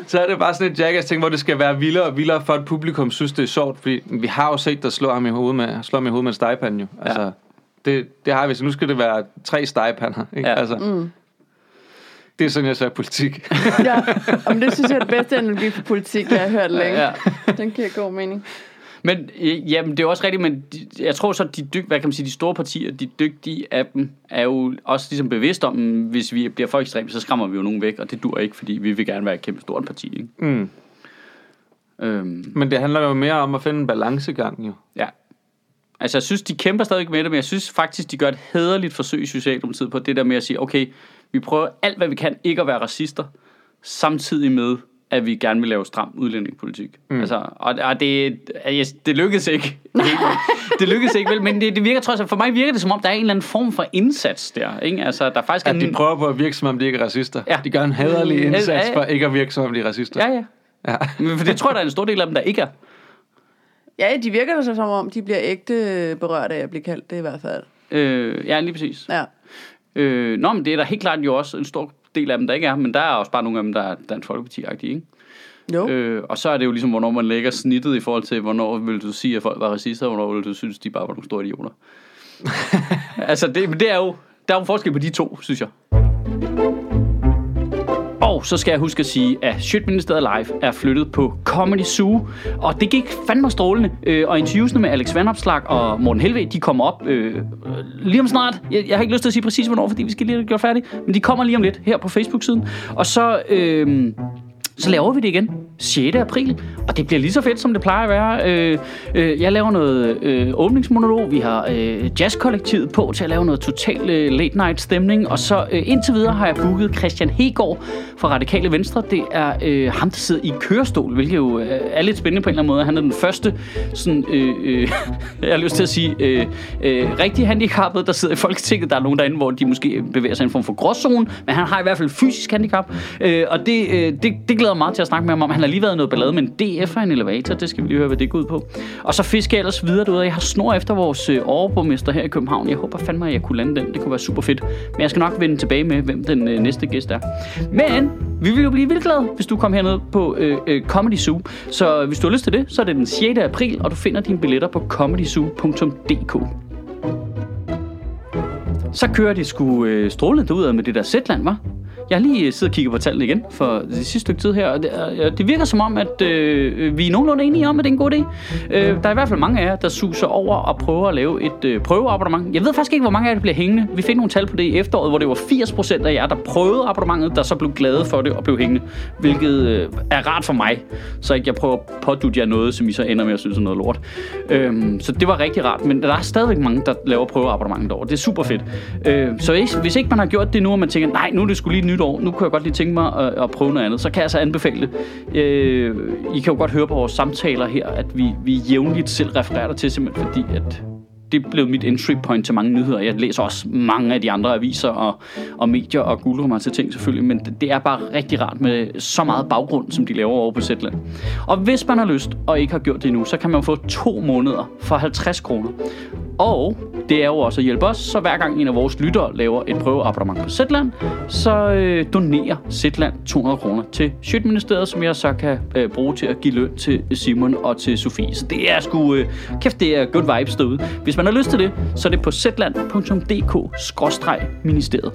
Så er det bare sådan et jackass ting, hvor det skal være vildere og vildere, for at publikum synes, det er sjovt. Fordi vi har jo set, der slår ham i hovedet med, slår ham i hovedet med en stegepande jo. Altså, ja. det, det har vi, så nu skal det være tre stegepander. Ikke? Ja. Altså, Mm. det er sådan, jeg ser politik. ja. Om det synes jeg er det bedste analogi for politik, jeg har hørt længe. Ja. Den giver god mening. Men øh, jamen, det er også rigtigt, men de, jeg tror så, de, dyg, hvad kan man sige, de store partier, de dygtige af dem, er jo også ligesom bevidst om, hvis vi bliver for ekstreme, så skræmmer vi jo nogen væk, og det dur ikke, fordi vi vil gerne være et kæmpe stort parti. Ikke? Mm. Øhm, Men det handler jo mere om at finde en balancegang jo. ja. Altså, jeg synes, de kæmper stadig med det, men jeg synes faktisk, de gør et hederligt forsøg i Socialdemokratiet på det der med at sige, okay, vi prøver alt, hvad vi kan, ikke at være racister, samtidig med, at vi gerne vil lave stram udlændingepolitik. Mm. Altså, og, og det, yes, det lykkedes ikke. *laughs* det lykkedes ikke, vel? Men det, det virker trods alt, for mig virker det som om, der er en eller anden form for indsats der. Ikke? Altså, der faktisk At er de en, prøver på at virke, som om de ikke er racister. Ja. De gør en hederlig Ja, indsats ja, ja. for ikke at virke, som om de er racister. Ja, ja. ja. Men for det tror jeg, der er en stor del af dem, der ikke er. Ja, de virker da så som om, de bliver ægte berørt af at blive kaldt det i hvert fald. Øh, ja, lige præcis. Ja. Øh, nå, men det er der helt klart jo også en stor del af dem, der ikke er. Men der er også bare nogle af dem, der er Dansk Folkeparti-agtige, ikke? Jo. Øh, og så er det jo ligesom, hvornår man lægger snittet i forhold til, hvornår vil du sige, at folk var racister, og hvornår vil du synes, de bare var nogle store idioter. *laughs* altså, det, det er jo, der er jo forskel på de to, synes jeg. Og så skal jeg huske at sige, at Shitministeriet Live er flyttet på Comedy Zoo. Og det gik fandme strålende. Øh, og interviewsene med Alex Vandopslag og Morten Helve, de kommer op øh, lige om snart. Jeg, jeg har ikke lyst til at sige præcis, hvornår, fordi vi skal lige have gjort færdigt. Men de kommer lige om lidt her på Facebook-siden. Og så... Øh, så laver vi det igen 6. april, og det bliver lige så fedt, som det plejer at være. Øh, øh, jeg laver noget øh, åbningsmonolog, vi har øh, jazzkollektivet på til at lave noget total øh, late night stemning, og så øh, indtil videre har jeg booket Christian Hegård fra Radikale Venstre. Det er øh, ham, der sidder i kørestol, hvilket jo øh, er lidt spændende på en eller anden måde. Han er den første, sådan, øh, øh, *laughs* jeg har lyst til at sige, øh, øh, rigtig handicappet, der sidder i Folketinget. Der er nogen derinde, hvor de måske bevæger sig i en form for gråzone, men han har i hvert fald fysisk handicap, øh, og det, øh, det, det glæder mig meget til at snakke med ham om. Han har lige været i noget ballade med en DF og en elevator. Det skal vi lige høre, hvad det går ud på. Og så fisker jeg ellers videre derude. Jeg har snor efter vores øh, overborgmester her i København. Jeg håber fandme, at jeg kunne lande den. Det kunne være super fedt. Men jeg skal nok vende tilbage med, hvem den øh, næste gæst er. Men vi vil jo blive vildt glade, hvis du kommer herned på øh, øh, Comedy Zoo. Så hvis du har lyst til det, så er det den 6. april, og du finder dine billetter på comedyzoo.dk. Så kører de sgu øh, strålende ud med det der Zetland, var. Jeg har lige øh, siddet og kigget på tallene igen for det sidste stykke tid her, og det, det virker som om, at øh, vi er nogenlunde enige om, at det er en god idé. Øh, der er i hvert fald mange af jer, der suser over og prøver at lave et øh, prøveabonnement. Jeg ved faktisk ikke, hvor mange af jer, der bliver hængende. Vi fik nogle tal på det i efteråret, hvor det var 80% af jer, der prøvede abonnementet, der så blev glade for det og blev hængende. Hvilket øh, er rart for mig, så ikke jeg prøver at pådutte jer noget, som I så ender med at synes er noget lort. Øh, så det var rigtig rart, men der er stadigvæk mange, der laver prøveabonnementet over. Det er super fedt. Øh, så hvis, hvis ikke man har gjort det nu, og man tænker, nej, nu er det skulle lige nytår, nu kunne jeg godt lige tænke mig at, at prøve noget andet, så kan jeg altså anbefale det. Øh, I kan jo godt høre på vores samtaler her, at vi, vi jævnligt selv refererer det til, simpelthen fordi, at det blev mit entry point til mange nyheder. Jeg læser også mange af de andre aviser og, og medier og googler mig til ting selvfølgelig, men det, det er bare rigtig rart med så meget baggrund, som de laver over på Zetland. Og hvis man har lyst og ikke har gjort det endnu, så kan man få to måneder for 50 kroner. Og det er jo også at hjælpe os, så hver gang en af vores lyttere laver et prøveabonnement på Zetland, så øh, donerer Zetland 200 kroner til Sjøtministeriet, som jeg så kan øh, bruge til at give løn til Simon og til Sofie. Så det er sgu, øh, kæft, det er good vibes derude. Hvis man har lyst til det, så er det på zetland.dk-ministeriet.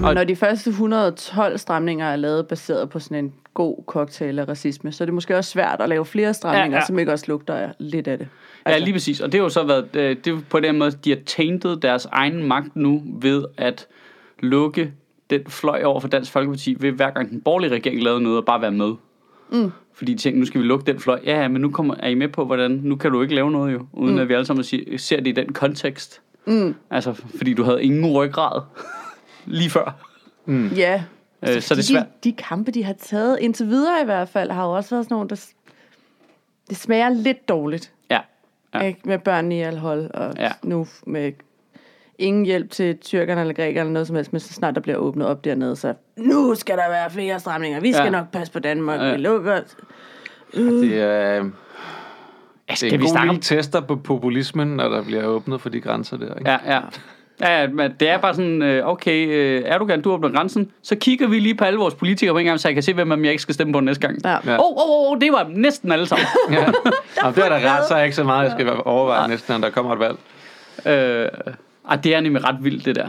men Og- når de første 112 stramninger er lavet baseret på sådan en god cocktail af racisme, så er det måske også svært at lave flere stramninger, Ja, ja, som ikke også lugter lidt af det. Ja, lige præcis. Og det har jo så været, øh, det er på den måde, de har tainted deres egen magt nu ved at lukke den fløj over for Dansk Folkeparti ved hver gang den borgerlige regering lavede noget og bare være med. Mm. Fordi de tænkte, nu skal vi lukke den fløj. Ja, ja, men nu kommer, er I med på, hvordan, nu kan du ikke lave noget jo, uden mm. at vi alle sammen siger, ser det i den kontekst. Mm. Altså, fordi du havde ingen ryggrad lige før. Ja. Øh, så er det fordi svært. De, de kampe, de har taget indtil videre i hvert fald, har jo også været sådan nogle, der... Det smager lidt dårligt. Ja. Ja. Ja. Ikke? Med børn i alhold, og Ja. ja. nu med ingen hjælp til tyrkerne eller grækerne eller noget som helst, men så snart der bliver åbnet op dernede, så nu skal der være flere stramninger. Vi skal Ja. ja. nok passe på Danmark. Ja. Ja. Vi lukker. Det er, det Altså, er kan en vi god snakke om tester på populismen, når der bliver åbnet for de grænser der. Ikke? Ja, ja. Ja, ja, men det er bare sådan, øh, okay, øh, Erdogan, du åbner grænsen, så kigger vi lige på alle vores politikere på en gang, så jeg kan se, hvem jeg ikke skal stemme på næste gang. Ja. Ja. Åh, åh, åh, det var næsten alle sammen. *laughs* Ja. Jamen, det er da ret, så er ikke så meget, jeg skal overveje næsten, når der kommer et valg. øh, og det er nemlig ret vildt, det der.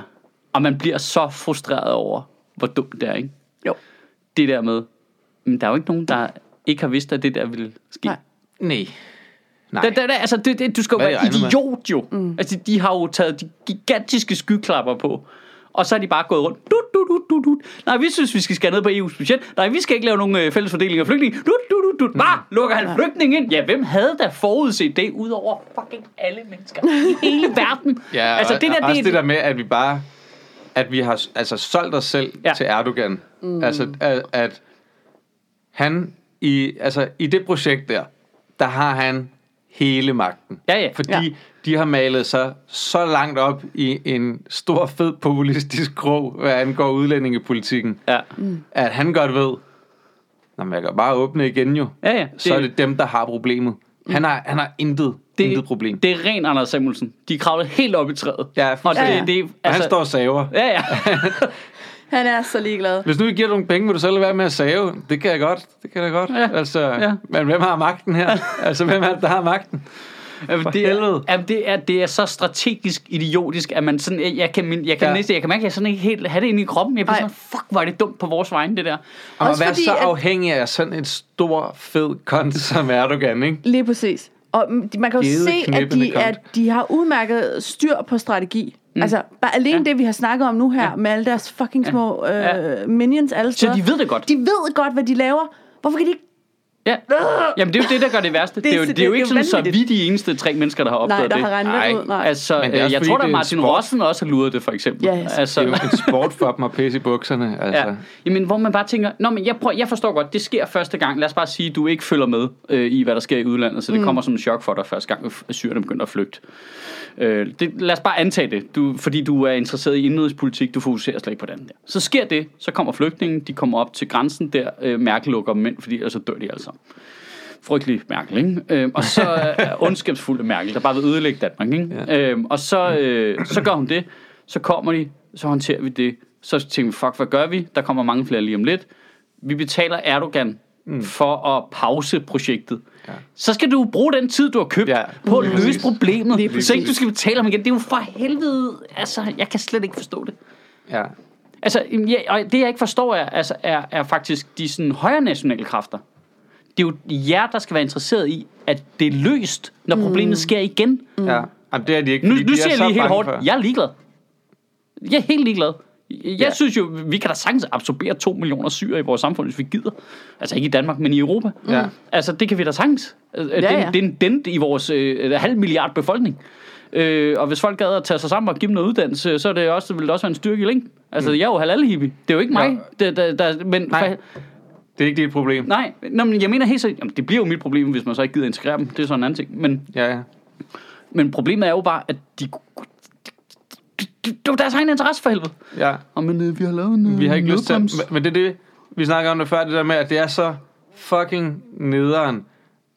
Og man bliver så frustreret over, hvor dumt det er, ikke? Jo. Det der med, men der er jo ikke nogen, der ikke har vidst, at det der ville ske. Nej. Nej. Nej. Det, det, det, altså, det, det, du skal jo være idiot jo. Mm. Altså, de har jo taget de gigantiske skyklapper på. Og så er de bare gået rundt. Dut, dut, dut, dut, dut. Nej, vi synes, vi skal skære ned på EU's budget. Nej, vi skal ikke lave nogen øh, fælles fordeling af flygtninge. Dut, dut, dut, dut. Bare lukker han flygtninge ind. Ja, hvem havde da forudset det, udover fucking alle mennesker i hele *laughs* verden? Ja, altså, det der, og også det, det der med, at vi bare at vi har altså solgt os selv ja. til Erdogan. Mm. Altså, at, at han i, altså, i det projekt der, der har han hele magten. Ja, ja. Fordi Ja. de har malet sig så langt op i en stor, fed populistisk krog, hvad angår udlændingepolitikken, Ja, at han godt ved, Nå, men jeg kan bare åbne igen jo. ja, ja. Så er det dem, der har problemet. Han har, han har intet, det, intet problem. Det er ren Anders Samuelsen. De er kravlet helt op i træet. ja, Og det, fuldstændig. det, det, Og han står og saver. Ja, ja. *laughs* *laughs* Han er så ligeglad. Hvis nu vi giver nogle penge, vil du så lade være med at save? Det kan jeg godt. Det kan jeg godt. Ja. Altså, Ja. Men hvem har magten her? *laughs* altså, hvem er det, der har magten? Jamen, For det, er, jamen, det, er, det er så strategisk idiotisk, at man sådan, jeg, jeg kan, min- jeg kan Ja. næste, jeg kan mærke, at jeg sådan ikke helt have det inde i kroppen. Jeg bliver Nej. sådan, fuck, hvor er det dumt på vores vegne, det der. Og at Også være så at- afhængig af sådan en stor, fed kont som Erdogan, ikke? Lige præcis. Og man kan jo Gede se, at de, at de har udmærket styr på strategi. Mm. Altså, bare alene Ja. det, vi har snakket om nu her, ja. med alle deres fucking små øh, Ja. minions alle Så steder. de ved det godt. De ved godt, hvad de laver. Hvorfor kan de ikke... Ja. Jamen, det er jo det, der gør det værste. Det, det, er, jo, det, er jo det er ikke jo sådan, så vi vanvittigt. de eneste tre mennesker, der har opdaget Nej, der det. har regnet Nej. det ud. Nej. Altså, Men det er øh, også jeg tror, der det er en Martin sport. Rossen også har luret det, for eksempel. Ja, ja. altså, Det er jo en sport for dem at pisse i bukserne. Altså. Ja. Jamen, hvor man bare tænker, Nå, men jeg, prøver, jeg forstår godt, det sker første gang. Lad os bare sige, at du ikke følger med øh, i, hvad der sker i udlandet, så det mm. kommer som en chok for dig første gang, at syrerne begynder at flygte. Øh, det, lad os bare antage det, du, fordi du er interesseret i indrigspolitik, du fokuserer slet ikke på den der. Så sker det, så kommer flygtningen, de kommer op til grænsen der, øh, Merkel lukker dem ind, fordi ellers så dør de alle sammen. Frygtelig Merkel, ikke? Øh, og så ondskabsfulde Merkel, der bare vil ødelægge Danmark, ikke? Ja. Øh, og så, øh, så gør hun det, så kommer de, så håndterer vi det, så tænker vi, fuck, hvad gør vi? Der kommer mange flere lige om lidt. Vi betaler Erdogan mm. for at pause projektet, ja. så skal du bruge den tid, du har købt ja, på at løse præcis. problemet. Lige så ikke du skal betale ham igen. Det er jo for helvede... Altså, jeg kan slet ikke forstå det. Ja. Altså, ja, og det jeg ikke forstår er, altså, er, er faktisk de sådan, højere nationale kræfter. Det er jo jer, der skal være interesseret i, at det er løst, når mm. problemet sker igen. Mm. Ja, Jamen, det er de ikke. Nu, nu siger jeg lige helt hårdt, for. jeg er ligeglad. Jeg er helt ligeglad. Jeg ja. synes jo, vi kan da sagtens absorbere 2 millioner syre i vores samfund, hvis vi gider. Altså ikke i Danmark, men i Europa. Ja. Altså det kan vi da sagtens. Ja, ja. Det, det er en dent i vores øh, halv milliard befolkning. Øh, og hvis folk gad at tage sig sammen og give dem noget uddannelse, så er det også, vil det også være en styrke i længden. Altså, mm. jeg er jo halal hippie. Det er jo ikke mig. Ja. Det, der, der, men Nej. Det er ikke dit problem. Nej, nå, men jeg mener helt så, jamen, det bliver jo mit problem, hvis man så ikke gider integrere dem. Det er sådan en anden ting. Men, ja, ja. men problemet er jo bare, at de det er deres egen interesse for helvede. Ja. Og men øh, vi har lavet en Vi har ikke lyst til, men det er det, vi snakker om det før, det der med, at det er så fucking nederen,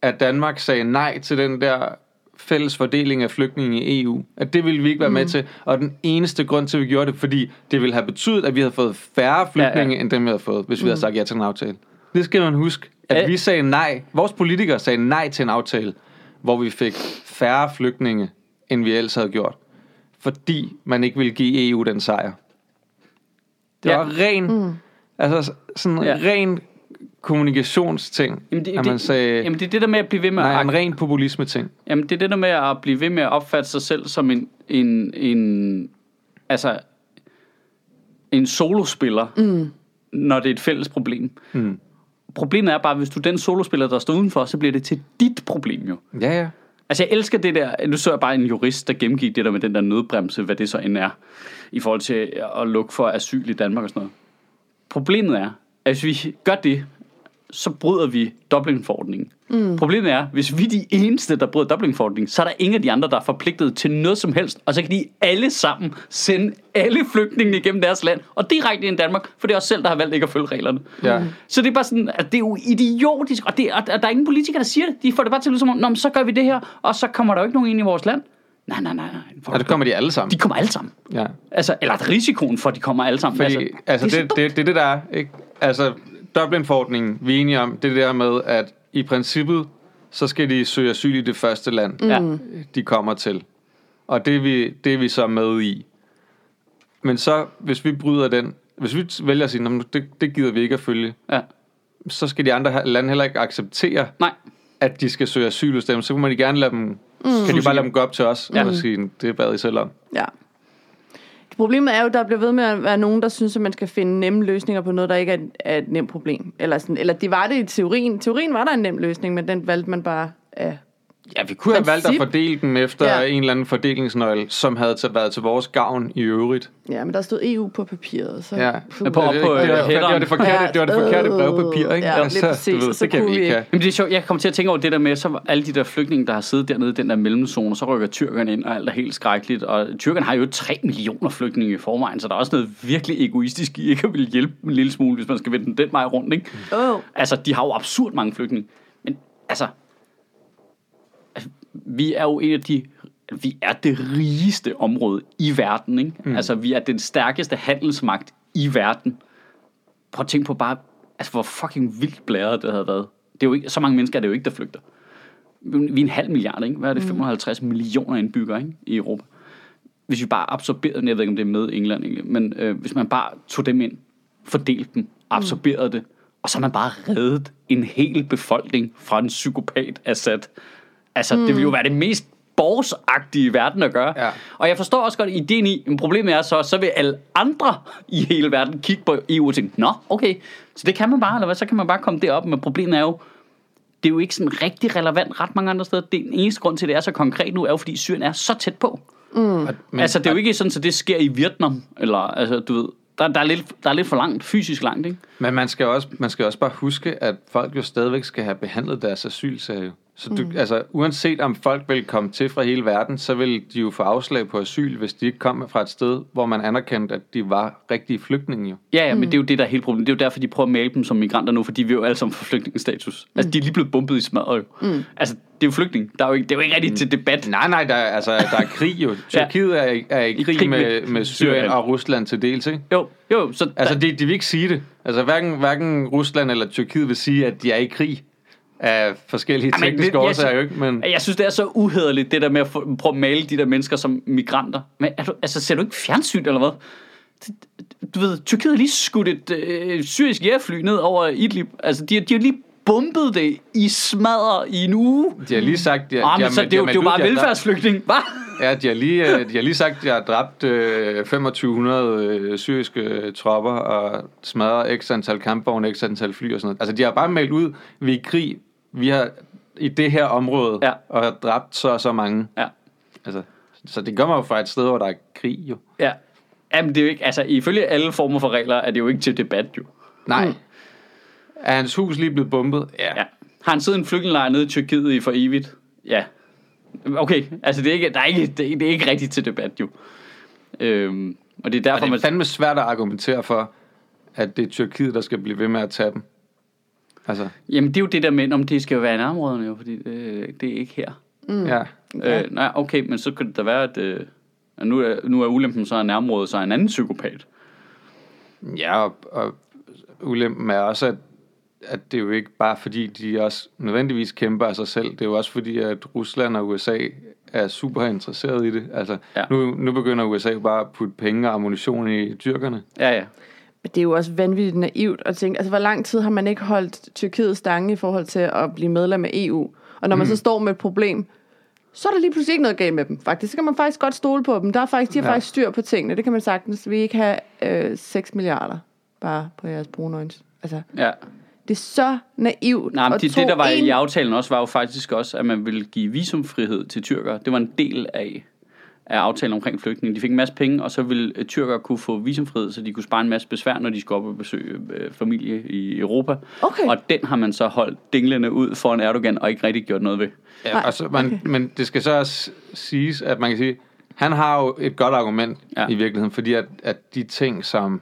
at Danmark sagde nej til den der fælles fordeling af flygtninge i EU. At det ville vi ikke være mm. med til. Og den eneste grund til, at vi gjorde det, fordi det ville have betydet, at vi havde fået færre flygtninge, ja, ja. end dem, vi havde fået, hvis vi mm. havde sagt ja til en aftale. Det skal man huske. At ja. vi sagde nej. Vores politikere sagde nej til en aftale, hvor vi fik færre flygtninge, end vi ellers havde gjort. Fordi man ikke ville give EU den sejr. Det ja. var ren... Mm. Altså sådan ja. ren kommunikationsting, jamen det, at man sagde... Jamen det er det der med at blive ved med... Nej, at, en ren populisme-ting. Jamen det er det der med at blive ved med at opfatte sig selv som en... en, en altså... En solospiller, mm. når det er et fælles problem. Mm. Problemet er bare, at hvis du er den solospiller, der står udenfor, så bliver det til dit problem jo. Ja, ja. Altså jeg elsker det der, nu så jeg bare en jurist, der gennemgik det der med den der nødbremse, hvad det så end er, i forhold til at lukke for asyl i Danmark og sådan noget. Problemet er, at hvis vi gør det, så bryder vi Dublin-forordningen. Mm. Problemet er, hvis vi er de eneste, der bryder Dublin-forordningen, så er der ingen af de andre, der er forpligtet til noget som helst, og så kan de alle sammen sende alle flygtninge igennem deres land, og direkte ind i Danmark, for det er os selv, der har valgt ikke at følge reglerne. Ja. Så det er bare sådan, at det er jo idiotisk, og, det, og der er ingen politikere, der siger det. De får det bare til at som om, så gør vi det her, og så kommer der jo ikke nogen ind i vores land. Nej, nej, nej. nej. Ja, det kommer de alle sammen. De kommer alle sammen. Ja. Altså, eller risikoen for, at de kommer alle sammen. Fordi, altså, altså det, det, det, det, det der er, ikke? Altså, Dublin-forordningen, vi er enige om, det der med, at i princippet, så skal de søge asyl i det første land, mm. de kommer til. Og det er, vi, det er vi så med i. Men så, hvis vi bryder den, hvis vi vælger at sige, det, det gider vi ikke at følge, ja. så skal de andre lande heller ikke acceptere, Nej. at de skal søge asyl hos dem. Så må de gerne lade dem, mm. kan de bare lade dem gå op til os ja. og sige, det er bad I selv om. Ja. Problemet er jo, at der bliver ved med at være nogen, der synes, at man skal finde nemme løsninger på noget, der ikke er, er et nemt problem. Eller, sådan, eller det var det i teorien. teorien var der en nem løsning, men den valgte man bare af Ja, vi kunne have valgt at fordele den efter ja. en eller anden fordelingsnøgle, som havde til, været til vores gavn i øvrigt. Ja, men der stod EU på papiret. Så ja, på, på, op på det, det, det, var det forkerte, det var det forkerte brevpapir, ikke? Ja, altså, præcis, du ved, det kan vi ikke have. Jamen, det er sjovt, jeg kommer til at tænke over det der med, så alle de der flygtninge, der har siddet dernede i den der mellemzone, så rykker tyrkerne ind, og alt er helt skrækkeligt. Og tyrkerne har jo 3 millioner flygtninge i forvejen, så der er også noget virkelig egoistisk i ikke at ville hjælpe en lille smule, hvis man skal vende den, den vej rundt, ikke? Oh. Altså, de har jo absurd mange flygtninge. Men altså, vi er jo en af de vi er det rigeste område i verden, ikke? Mm. Altså, vi er den stærkeste handelsmagt i verden. Prøv at tænke på bare, altså, hvor fucking vildt blæret det havde været. Det er jo ikke, så mange mennesker er det jo ikke, der flygter. Vi er en halv milliard, ikke? Hvad er det? 55 mm. millioner indbyggere, ikke? I Europa. Hvis vi bare absorberede, jeg ved ikke, om det er med England, egentlig, men øh, hvis man bare tog dem ind, fordelte dem, absorberede mm. det, og så har man bare reddet en hel befolkning fra en psykopat Assad Altså, mm. det vil jo være det mest borgsagtige verden at gøre. Ja. Og jeg forstår også godt ideen i, men problemet er så, så vil alle andre i hele verden kigge på EU og tænke, nå, okay, så det kan man bare, eller hvad, så kan man bare komme derop, men problemet er jo, det er jo ikke sådan rigtig relevant ret mange andre steder. Det er den eneste grund til, at det er så konkret nu, er jo fordi Syrien er så tæt på. Mm. Men, altså, det er jo ikke sådan, at det sker i Vietnam, eller, altså, du ved, der, der, er lidt, der er lidt for langt, fysisk langt, ikke? Men man skal, også, man skal også bare huske, at folk jo stadigvæk skal have behandlet deres asylsag. Så du, mm. altså, uanset om folk vil komme til fra hele verden, så vil de jo få afslag på asyl, hvis de ikke kom fra et sted, hvor man anerkendte, at de var rigtige flygtninge jo. Ja, ja, men det er jo det, der er hele problemet. Det er jo derfor, de prøver at male dem som migranter nu, fordi vi er jo alle sammen får flygtningestatus. Altså, de er lige blevet bumpet i smadret jo. Mm. Altså, det er jo flygtning. Der er jo ikke, det er jo ikke rigtigt til debat. Nej, nej, der, er- altså, der er krig jo. Tyrkiet er, i- er i krig, krig med med, med Syrien Syrien. og Rusland til dels, ikke? Jo, jo, så Altså, der, de, de vil ikke sige det. Altså, hverken, hverken Rusland eller Tyrkiet vil sige, at de er i krig af forskellige Ej, men tekniske det- jeg årsager, jo ikke? Men jeg synes, det er så uhederligt, det der med at få, prøve at male de der mennesker som migranter. Men er du, altså, ser du ikke fjernsyn, eller hvad? Du ved, Tyrkiet har lige skudt et øh, syrisk jægerfly ned over Idlib. Altså, de, har- de har lige bumpet det i smadre i en uge. de har lige sagt... De, Ah, de men har- så de det er jo, har det er jo bare de har velfærdsflygtning, hva'? Ja, de har lige, øh, de har lige sagt, at de har dræbt øh, 2500 øh, syriske øh, tropper og smadret x antal kampvogne, x antal fly og sådan noget. Altså, de har bare meldt ud, vi er i krig, vi har i det her område, Ja. og har dræbt så og så mange. Ja. Altså, så det kommer jo fra et sted, hvor der er krig, jo. Ja. Jamen, det er jo ikke, altså, ifølge alle former for regler, er det jo ikke til debat, jo. Nej. Mm. Er hans hus lige blevet bombet? Ja. Ja. Har han siddet i en flygtningelejr nede i Tyrkiet i for evigt? Ja. Okay, altså det er ikke, der er ikke, det er, det er ikke rigtigt til debat, jo. Øhm, og det er Og derfor, det er man... fandme svært at argumentere for, at det er Tyrkiet, der skal blive ved med at tage dem. Altså, Jamen, det er jo det der med, om det skal jo være i nærområderne, jo, fordi det, det er ikke her. mm. ja. Ja. Øh, nej, okay, men så kan det da være, at, øh, at nu, er, nu er ulempen så, at nærområdet så er en anden psykopat. Ja, og, og ulempen er også, at, at det er jo ikke bare fordi, de også nødvendigvis kæmper af sig selv. Det er jo også fordi, at Rusland og USA er super interesseret i det. Altså, Ja. ja. nu, nu begynder USA jo bare at putte penge og ammunition i tyrkerne. Ja, ja. Men det er jo også vanvittigt naivt at tænke, altså hvor lang tid har man ikke holdt Tyrkiet stange i forhold til at blive medlem af EU? Og når man så står med et problem, så er der lige pludselig ikke noget galt med dem. Faktisk, så kan man faktisk godt stole på dem. Der er faktisk, de har Ja. faktisk styr på tingene. Det kan man sagtens. Vi ikke have øh, 6 milliarder bare på jeres brune øjne. Altså, ja. det er så naivt. Nej, men det, det, der var en- i aftalen også, var jo faktisk også, at man ville give visumfrihed til tyrkere. Det var en del af, af aftalen omkring flygtninge. De fik en masse penge, og så ville øh, tyrkere kunne få visumfrihed, så de kunne spare en masse besvær, når de skulle op og besøge øh, familie i Europa. Okay. Og den har man så holdt dinglende ud foran Erdogan, og ikke rigtig gjort noget ved. Ja, og så, man, okay. Men det skal så også siges, at man kan sige, han har jo et godt argument Ja. i virkeligheden, fordi at, at de ting, som,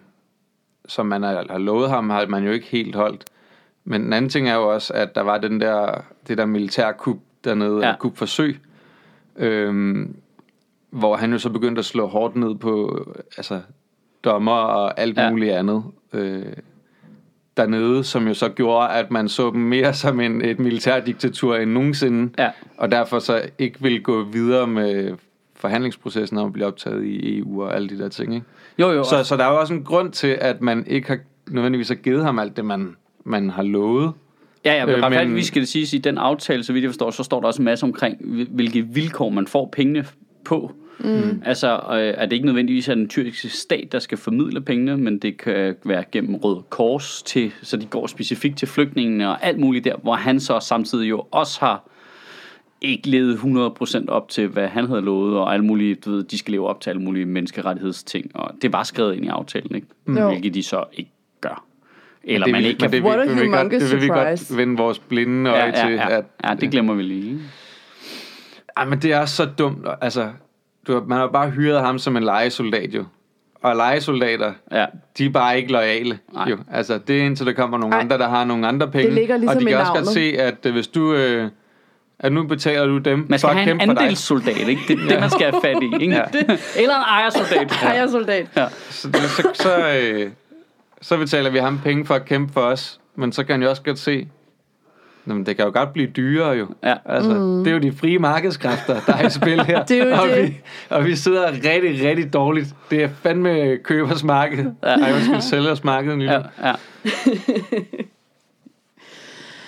som man har, har lovet ham, har man jo ikke helt holdt. Men den anden ting er jo også, at der var den der, det der militærkup dernede, Ja. ja. kupforsøg, øhm, hvor han jo så begyndte at slå hårdt ned på altså, dommer og alt Ja. muligt andet. Øh, dernede, som jo så gjorde, at man så dem mere *laughs* som en, et militærdiktatur end nogensinde, Ja. og derfor så ikke ville gå videre med forhandlingsprocessen om at blive optaget i EU og alle de der ting. Ikke? Jo, jo. Så, så der er jo også en grund til, at man ikke har nødvendigvis har givet ham alt det, man, man har lovet. Ja, ja, men Øh, men- skal det siges, i den aftale, så vidt jeg forstår, så står der også en masse omkring, hvil- hvilke vilkår man får pengene på. Mm. Altså, øh, er det ikke nødvendigvis er den tyrkiske stat, der skal formidle pengene, men det kan være gennem Røde Kors, til, så de går specifikt til flygtningene og alt muligt der, hvor han så samtidig jo også har ikke levet 100% op til, hvad han havde lovet, og alle mulige, du ved, de skal leve op til alle mulige menneskerettighedsting, og det var skrevet ind i aftalen, ikke? Jo. Hvilket de så ikke gør. Eller det man ikke kan det, What a vi godt, humongous det vil vi surprise. godt vende vores blinde øje ja, ja, til. ja. At, ja, det glemmer vi lige. Ej, men det er så dumt. Altså, du, har- man har bare hyret ham som en legesoldat jo. Og legesoldater, Ja. de er bare ikke loyale. Nej. Jo. Altså, det er indtil der kommer nogle Ej. andre, der har nogle andre penge. Det ligger ligesom og de kan også godt navnet. se, at øh, hvis du... Øh, at nu betaler du dem Man skal for at have en kæmpe for dig. andelssoldat, ikke? Det er det, man skal have fat i, *laughs* ikke? Ja. Eller en ejersoldat. *laughs* Ejersoldat. Ja. Så, det- så, så, øh, så betaler vi ham penge for at kæmpe for os. Men så kan han jo også godt se, Nå, men det kan jo godt blive dyrere jo. Ja. Altså, mm. Det er jo de frie markedskræfter, der er i spil her. *laughs* Det er jo og, det. Vi, og vi sidder rigtig, rigtig dårligt. Det er fandme købers marked. Ja. Ej, undskyld, sælgers marked nu. Ja, Ja. *laughs* ja.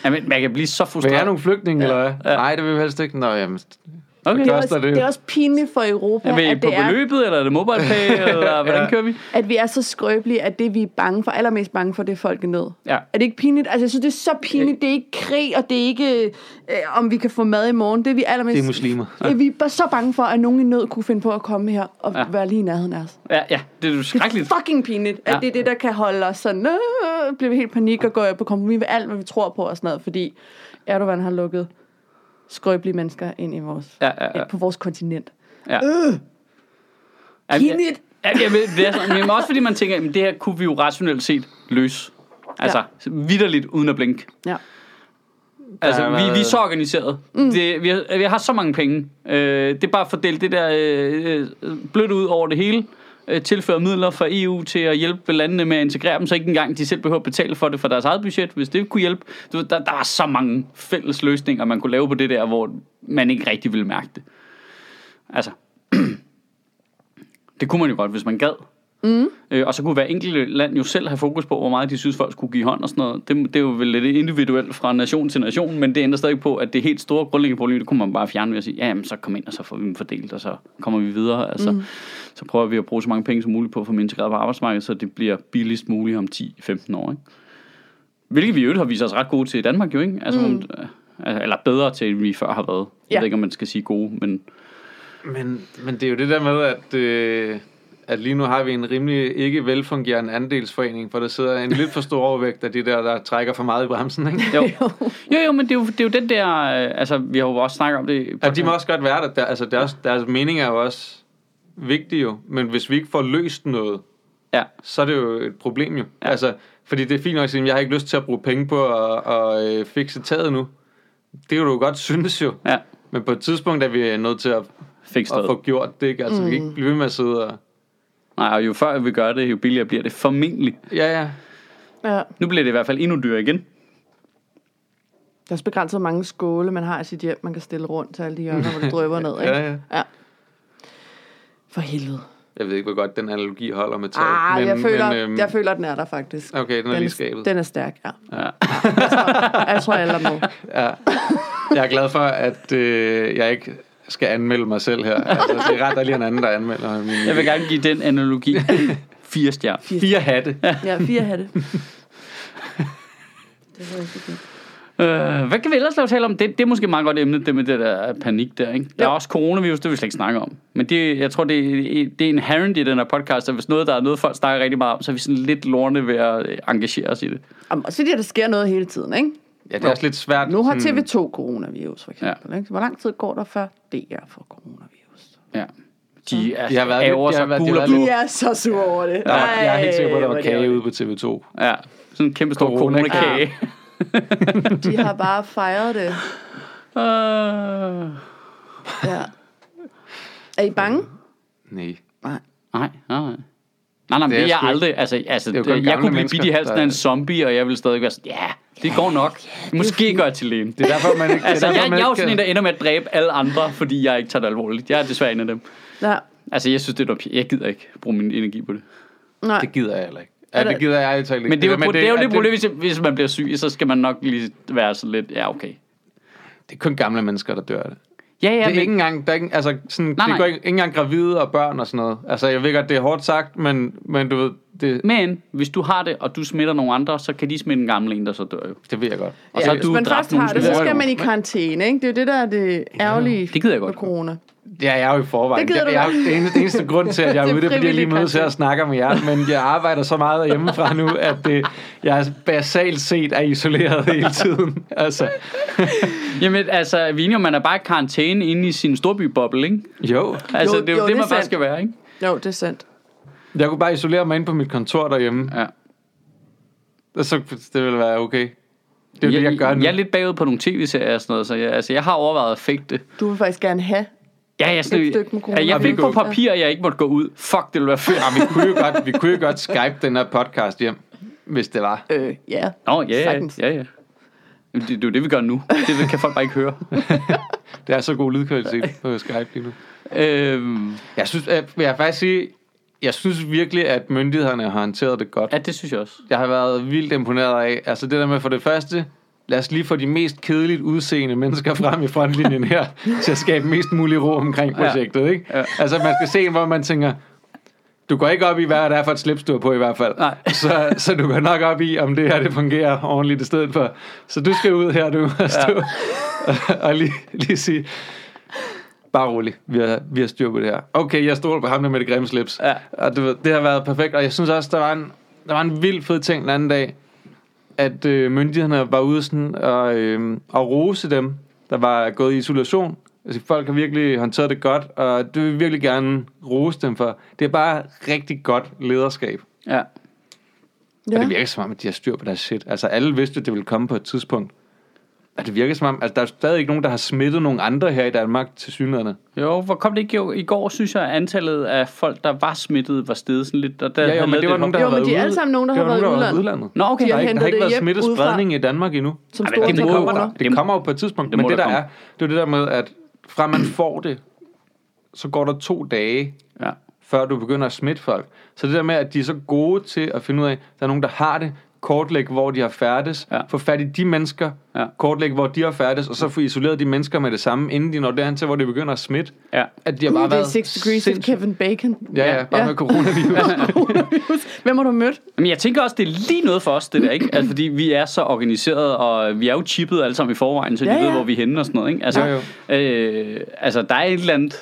Jamen, man kan blive så Vil frustreret. jeg have nogle flygtninge, ja. eller hvad? Ja. Nej, det vil vi helst ikke. Nå, jamen, Okay. Det er, også, det? det er også pinligt for Europa, Er vi at, på det er, beløbet, eller er det mobile pay, *laughs* eller hvordan Ja. kører vi? at vi er så skrøbelige, at det vi er bange for, allermest bange for, det er folk i nød. Ja. Er det ikke pinligt? Altså, jeg synes, det er så pinligt. Det er ikke krig, og det er ikke, øh, om vi kan få mad i morgen. Det er vi allermest... Det er muslimer. Ja. Vi er bare så bange for, at nogen i nød kunne finde på at komme her og Ja. være lige i nærheden af os. Ja, ja, det er jo Det skrækkeligt. er fucking pinligt, at Ja. det er det, der kan holde os sådan, øh, bliver vi helt panik og går på kompromis med alt, hvad vi tror på og sådan noget, fordi Erdogan har lukket skrøbelige mennesker ind i vores, Ja, ja, ja. ind på vores kontinent. Ja. Øh, Jamen, pinligt! Ja, det er sådan, men også fordi man tænker, at det her kunne vi jo rationelt set løse. Altså, ja. vidderligt uden at blinke. Ja. Altså, har vi, vi er så organiseret. Mm. Det, vi, har, vi har så mange penge. Øh, det er bare at fordele det der øh, øh, blødt ud over det hele. Øh, tilføre midler fra EU til at hjælpe landene med at integrere dem, så ikke engang de selv behøver at betale for det fra deres eget budget, hvis det kunne hjælpe. Du, ved, der, der er så mange fælles løsninger, man kunne lave på det der, hvor man ikke rigtig ville mærke det. Altså, *clears throat* det kunne man jo godt, hvis man gad. Mm. Øh, og så kunne hver enkelt land jo selv have fokus på, hvor meget de synes, folk skulle give hånd og sådan noget. Det, det er jo vel lidt individuelt fra nation til nation, men det ændrer stadig på, at det helt store grundlæggende problem, det kunne man bare fjerne ved at sige, ja, jamen, så kom ind, og så får vi dem fordelt, og så kommer vi videre. Altså, mm. Så prøver vi at bruge så mange penge som muligt på at få dem integreret på arbejdsmarkedet, så det bliver billigst muligt om 10-15 år. Ikke? Hvilket vi i øvrigt har vist os ret gode til i Danmark jo, ikke? Altså, mm. eller bedre til, end vi før har været. Jeg Ja. ved ikke, om man skal sige gode, men Men, men det er jo det der med, at, øh, at lige nu har vi en rimelig ikke velfungerende andelsforening, for der sidder en lidt for stor overvægt af de der, der trækker for meget i bremsen. Ikke? jo. *laughs* jo, jo, men det er jo, det er jo den der, øh, altså vi har jo også snakket om det. Ja, de må også godt være der. der altså, deres, deres mening er jo også vigtig jo. Men hvis vi ikke får løst noget, Ja. så er det jo et problem jo. Ja. Altså, fordi det er fint nok at sige, at jeg har ikke lyst til at bruge penge på at, at øh, fikse taget nu. Det kan du jo godt synes jo. Ja, Men på et tidspunkt er vi nødt til at, fik at få gjort det. Ikke? Altså, mm. vi kan ikke blive ved med at sidde og... Nej, og jo før vi gør det, jo billigere bliver det formentlig. Ja, ja. Ja. Nu bliver det i hvert fald endnu dyrere igen. Der er også begrænset, hvor mange skåle man har i sit hjem, man kan stille rundt til alle de hjørner, hvor det drøber ned. *laughs* Ikke? ja, ja. ja. For helvede. Jeg ved ikke, hvor godt den analogi holder med taget. Ah, men, jeg, føler, men, øhm, jeg føler, den er der faktisk. Okay, den er lige skabet. Den er stærk, ja. Ja. Jeg tror, alle er med. Ja. Jeg er glad for, at øh, jeg ikke skal anmelde mig selv her. *laughs* Altså, det er ret, der er lige en anden, der anmelder min Jeg vil gerne give den analogi *laughs* fire stjerner. Fire hatte. Ja, fire hatte. *laughs* Det var rigtig fint. Øh, hvad kan vi ellers lave tale om? Det, det er måske et meget godt emne, det med det der panik der, ikke? Der er også coronavirus, det vil vi slet ikke snakke om. Men det, jeg tror, det, er- det er inherent i den her podcast, at hvis noget, der er noget, folk snakker rigtig meget om, så er vi sådan lidt lorne ved at engagere os i det. Jamen, også fordi, at der sker noget hele tiden, ikke? Ja, det er også lidt svært. Nu har sådan- TV2 coronavirus, for eksempel. Ikke? Hvor lang tid går der før DR får coronavirus? Ja. De, er, De har været har sig gul og. De er så sure over det. Jeg, jeg er helt sikker på, at der var kage ude på TV2. Ja, sådan en kæmpe stor Corona- corona-kage. *laughs* De har bare fejret det. Øh, Ja. Er I bange? Nej. Nej. nej, nej, nej. Nej, men Det det er jeg sgu ikke. aldrig. Altså, altså Det er det jeg kunne blive bidt i halsen der- af en zombie, og jeg ville stadig være sådan, ja, det går nok. Måske gør jeg til lægen. Det er derfor, man ikke... Altså, det jeg, man jeg er jo sådan en, der ender med at dræbe alle andre, fordi jeg ikke tager det alvorligt. Jeg er desværre en af dem. Ja. Altså, jeg synes, det er Jeg gider ikke bruge min energi på det. Nej. Det gider jeg heller ikke. Ja, det gider jeg ærligt talt ikke. Men det er jo, der med, det, er jo det problem, hvis, hvis man bliver syg, så skal man nok lige være sådan lidt, ja, okay. Det er kun gamle mennesker, der dør af det. Ja, ja, det er men, ikke engang, der er ikke, altså, sådan, Nej, det går ikke, ikke engang gravide og børn og sådan noget. Altså, jeg ved godt, det er hårdt sagt, men, men du ved, det, men hvis du har det, og du smitter nogle andre, så kan de smitte en gammel en, der så dør jo. det ved jeg godt. Og så ja, du hvis man dræbt først har det, så skal man i karantæne, ikke? Det er jo det, der er det ærgerlige Det gider jeg godt. med corona. Ja, jeg er jo i forvejen. Det gider jeg, du jeg, det, er eneste, det eneste grund til, at jeg *laughs* er Det ude, det er, fordi jeg lige mødes her og snakker med jer. Men jeg arbejder så meget hjemmefra nu, at det, jeg er basalt set er isoleret hele tiden. Altså, *laughs* Jamen, altså, vi enige om, man er bare i karantæne inde i sin storbyboble, ikke? jo. Altså, Jo, det er jo, jo, det, det man bare sandt. skal være, ikke? Jo, det er sandt. Jeg kunne bare isolere mig ind på mit kontor derhjemme. Ja. Så det ville være okay. Det er jo det, jeg gør nu. Jeg er lidt bagud på nogle tv-serier og sådan noget, så jeg, altså, jeg har overvejet at fake det. Du vil faktisk gerne have Ja, jeg, sådan, Et stykke med corona. ja, jeg Og vi fik på papir, at jeg ikke måtte gå ud. Fuck, det ville være fedt. Ja, vi kunne jo godt, vi kunne jo godt skype den her podcast hjem, hvis det var. Øh, ja. Nå, ja, ja, Sagtens. ja, Det, det er jo det, vi gør nu. Det kan folk bare ikke høre. *laughs* Det er så god lydkvalitet på Skype lige nu. øhm, Jeg synes, jeg, vil jeg faktisk sige, jeg synes virkelig, at myndighederne har håndteret det godt. ja, det synes jeg også. Jeg har været vildt imponeret af, altså det der med for det første, lad os lige få de mest kedeligt udseende mennesker frem i frontlinjen her, til at skabe mest mulig ro omkring Ja. projektet, ikke? Ja. Altså man skal se hvor man tænker, du går ikke op i, hvad det er for et slips, du har på i hvert fald. Nej. *laughs* Så, så du går nok op i, om det her det fungerer ordentligt i stedet for. Så du skal ud her, du, og, stå, og, og lige, lige sige, bare rolig, vi har, vi har styr på det her. Okay, jeg stoler på ham der med det grimme slips. Ja. Og du ved, det har været perfekt. Og jeg synes også, der var en, der var en vild fed ting den anden dag, at øh, myndighederne var ude sådan og, øh, og rose dem, der var gået i isolation. Altså, folk har virkelig håndteret det godt, og det vil vi virkelig gerne rose dem for. Det er bare rigtig godt lederskab. Ja. Ja. Og det virker som om, at de har styr på deres shit. Altså, alle vidste, at det ville komme på et tidspunkt. Og det virker som om, altså, der er stadig ikke nogen, der har smittet nogen andre her i Danmark til synligheden. Jo, hvor kom det ikke jo? I går, synes jeg, at antallet af folk, der var smittet, var steget sådan lidt. Og der Ja, jo, men det var nogen, der Jo, har men været de er alle sammen nogen, der det har været i nogen, der har udlandet. udlandet. Nå, okay. De Der har har, ikke, der har ikke været smittespredning i Danmark endnu. Som Ej, men det kommer der. Det Det- kommer jo på et tidspunkt. det Men det der der er, det er det der med, at fra man får det, så går der to dage, Ja. før du begynder at smitte folk. Så det der med, at de er så gode til at finde ud af, at der er nogen, der har det, kortlægge, hvor de har færdes, Ja. få fat i de mennesker, Ja. kortlægge, hvor de har færdes, og så få isoleret de mennesker med det samme, inden de når derhen til, hvor det begynder at smitte. ja. At de har bare det er været Six Degrees of sindssygt- Kevin Bacon. Ja, ja, bare Ja. *laughs* med coronavirus. Hvem har du mødt? Men jeg tænker også, det er lige noget for os, det der, ikke? Altså, fordi vi er så organiseret, og vi er jo chippet alle sammen i forvejen, så de Ja, ved, ja. hvor vi er henne og sådan noget, ikke? Altså, Jo, Øh, altså der er et eller andet...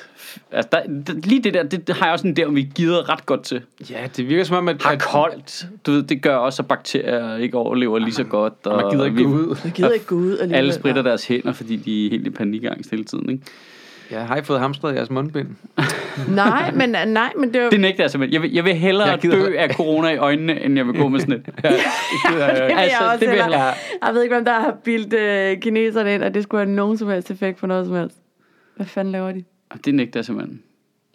Altså, der, det- lige det der, det, det har jeg også en der, vi gider ret godt til. ja, det virker som om, at, Har koldt, du ved, det gør også, at bakterier ikke overlever lige så godt. Og man gider ikke vi, gå ud. Jeg gider ikke gå ud alligevel. Alle spritter deres hænder, fordi de er helt i panikangst hele tiden, ikke? Ja, har I fået hamstret jeres mundbind? *laughs* Nej, men, nej, men det er jo... Det nægter jeg simpelthen. Jeg vil, jeg vil hellere Jeg gider- dø af corona i øjnene, end jeg vil gå med sådan et. *laughs* det vil jeg altså, også det vil jeg hellere. hellere. Jeg ved ikke, hvem der har bildt øh, kineserne ind, at det skulle have nogen som helst effekt på noget som helst. Hvad fanden laver de? Det nægter jeg simpelthen.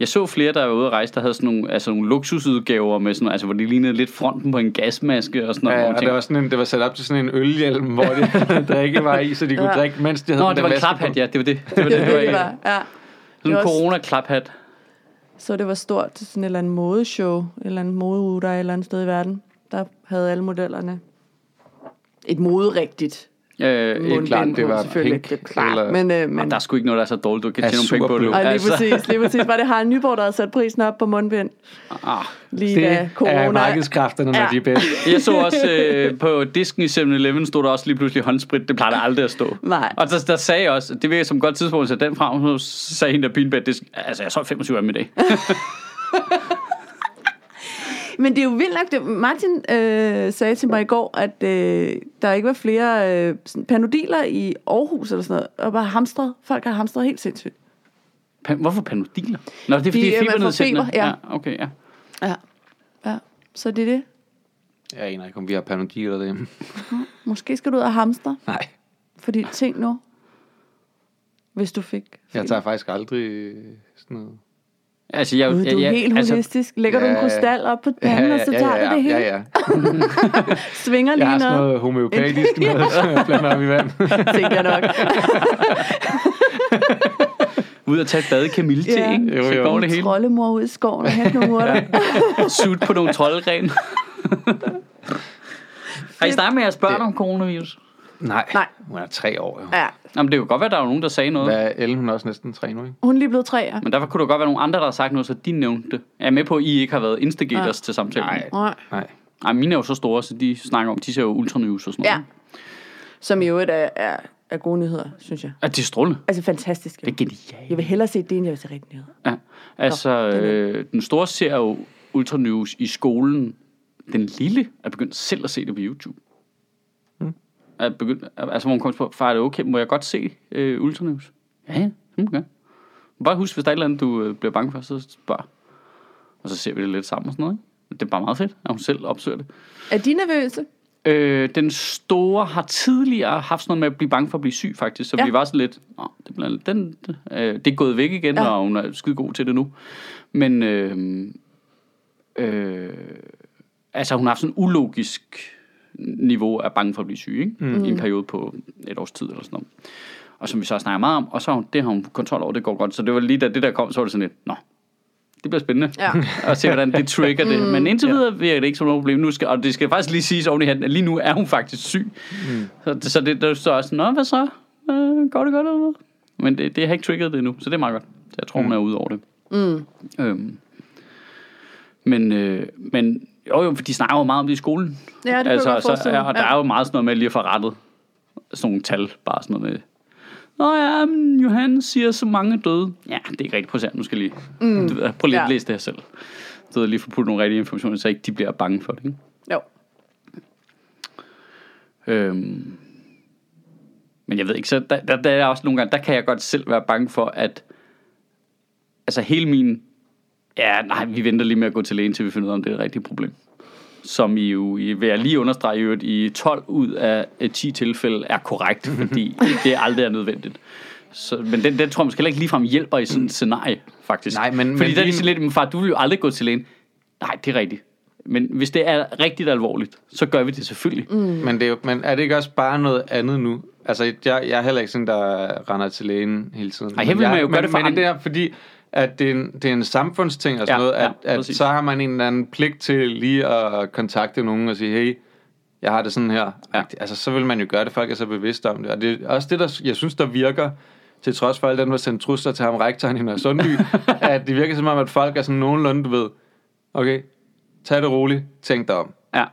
Jeg så flere, der var ude at rejse, der havde sådan nogle, altså nogle luksusudgaver, med sådan, noget, altså, hvor de lignede lidt fronten på en gasmaske og sådan noget. Ja, og det tænker, var, sådan en, det var sat op til sådan en ølhjelm, hvor det, *laughs* *laughs* der ikke var i, så de kunne Ja. drikke, mens de havde Nå, den det der var en maske klaphat, på. *laughs* ja. Det var det. Det var Det det, var det det, det var. Ja. Sådan en Det corona-klaphat. Så det var stort til sådan et eller andet modeshow, et eller andet modeuge, der er et eller andet sted i verden. Der havde alle modellerne et moderigtigt Øh, mundbind klart, det var selvfølgelig. pink, Det er klart, eller- men, øh, men men der er sgu ikke noget, der er så dårligt. Du kan tjene nogle penge på det. Azurblå. Ej, lige Altså, præcis, lige præcis. Var det Harald Nyborg, der havde sat prisen op på mundbind? ah. Lige Det da corona... er markedskræfterne, når Ja. de er bedst. *laughs* Jeg så også øh, på disken i 7-Eleven stod der også lige pludselig håndsprit. Det plejer der aldrig at stå. Nej. Og der, der sagde jeg også, det virker som et godt tidspunkt sætte den frem, så sagde hende der disken, altså jeg så 25 af i dag. *laughs* Men det er jo vildt nok, det, Martin øh, sagde til mig i går, at øh, der ikke var flere øh, sådan panodiler i Aarhus eller sådan noget, og bare hamstret. Folk har hamstret helt sindssygt. Pa- Hvorfor panodiler? Nå, det er fordi De, de, øh, man får febernedsættende. feber, ja. ja. okay, ja. Ja. ja. Så det er det. Jeg aner ikke, om vi har panodiler derhjemme. *laughs* Måske skal du ud og hamstre Nej, fordi ting nu. Hvis du fik. jeg tager faktisk aldrig øh, sådan noget. Altså, jeg, Gud, jeg, du er jeg, helt altså, holistisk. Lægger du Ja, en ja. krystal op på panden, og så tager ja, du det hele? Ja, ja. *laughs* Svinger Jeg lige har sådan noget. noget homeopatisk noget, *laughs* som jeg blander op i vand. *laughs* Tænkte jeg nok. ud og tage et bad i kamille Ja. ikke? Jo, Så jo. går det hele. Trollemor ud i skoven og hente nogle urter. Sut på nogle troldgren. Har I snakket med jeres børn om coronavirus? Nej, Nej. hun er tre år jo. Ja, Jamen, det kunne godt være, der var nogen, der sagde noget. Hvad er Ellen? Hun er også næsten tre nu, ikke? hun er lige blevet tre, ja. Men derfor kunne der godt være nogle andre, der har sagt noget, så de nævnte det. Jeg er med på, at I ikke har været instigators Ja. til samtalen. Nej. Nej. Nej. Ej, mine er jo så store, så de snakker om, de ser jo ultranews og sådan Ja. noget. Som i øvrigt er, er, er gode nyheder, synes jeg. Ja. det er strålende. Altså fantastisk. Det er genialt. Jeg vil hellere se det, end jeg vil se rigtig nyheder. Ja. Altså, Nå, den øh, den store ser jo ultranews i skolen. Den lille er begyndt selv at se det på YouTube. Mm. Er begyndt, altså, hvor hun kommer på, far, er det okay? Må jeg godt se øh, ultranews? Ja, ja, du gerne. Bare husk, hvis der er et eller andet, du øh, bliver bange for, så spørg. Og så ser vi det lidt sammen og sådan noget. Ikke? Det er bare meget fedt, at hun selv opsøger det. Er de nervøse? Øh, den store har tidligere haft sådan noget med at blive bange for at blive syg, faktisk. Så Ja. vi var sådan lidt, Nå, det, bliver, den, øh, det er gået væk igen, ja. og hun er skide god til det nu. Men øh, øh, altså, hun har haft sådan en ulogisk niveau af bange for at blive syg, ikke? Mm. i en periode på et års tid eller sådan noget. Og som vi så snakker meget om, og så har hun, det har hun kontrol over, det går godt. Så det var lige da det der kom, så var det sådan lidt, nå, det bliver spændende Ja. og se, hvordan det trigger det. Men indtil videre virker det ikke som noget problem. Nu skal, og det skal faktisk lige siges oven i hatten, at lige nu er hun faktisk syg. Mm. Så, det- så det der står også, nå, hvad så? Øh, går det godt eller? Men det, det har ikke trigget det endnu, så det er meget godt. Så jeg tror, mm. hun er ude over det. Mm. Øhm. Men, øh, men jo, jo, for de snakker jo meget om det i skolen. Ja, det altså, så, ja, mig. og der Ja. er jo meget sådan noget med lige at få rettet sådan nogle tal, bare sådan noget med, Nå ja, men Johan siger så mange er døde. Ja, det er ikke rigtigt procent, nu skal lige. Mm. Du prøv lige Ja. at læse det her selv. Så lige få puttet nogle rigtige informationer, så ikke de bliver bange for det. Ikke? Jo. Øhm. Men jeg ved ikke, så der, der, der er også nogle gange, der kan jeg godt selv være bange for, at altså hele min, ja, nej, vi venter lige med at gå til lægen, til vi finder ud af, om det er et rigtigt problem. Som I jo, I vil jeg lige understrege, i øvrigt, i 12 ud af øh, 10 tilfælde er korrekt, *laughs* fordi det aldrig er nødvendigt. Så, men den, den tror jeg måske heller ikke ligefrem hjælper i sådan et scenarie, faktisk. Nej, men- Fordi men der er lige- sådan lidt, "Men far, du vil jo aldrig gå til lægen. Nej, det er rigtigt. Men hvis det er rigtig alvorligt, så gør vi det selvfølgelig. Mm. Men, det er, jo- men er det ikke også bare noget andet nu? Altså, jeg, jeg er heller ikke sådan, der render til lægen hele tiden. Ej, her Men vil jeg, jo gøre det for men andre. det er fordi, at det er en, det er en samfundsting og sådan Ja, noget, at, ja, at så har man en eller anden pligt til lige at kontakte nogen og sige, hey, jeg har det sådan her. Ja. Altså, så vil man jo gøre det, folk er så bevidste om det. Og det er også det, der, jeg synes, der virker, til trods for, at den var sendt trusler til ham, rektoren i Nørre Sundby, *laughs* at det virker som om, at folk er sådan nogenlunde, du ved, okay, tag det roligt, tænk dig om. Ja.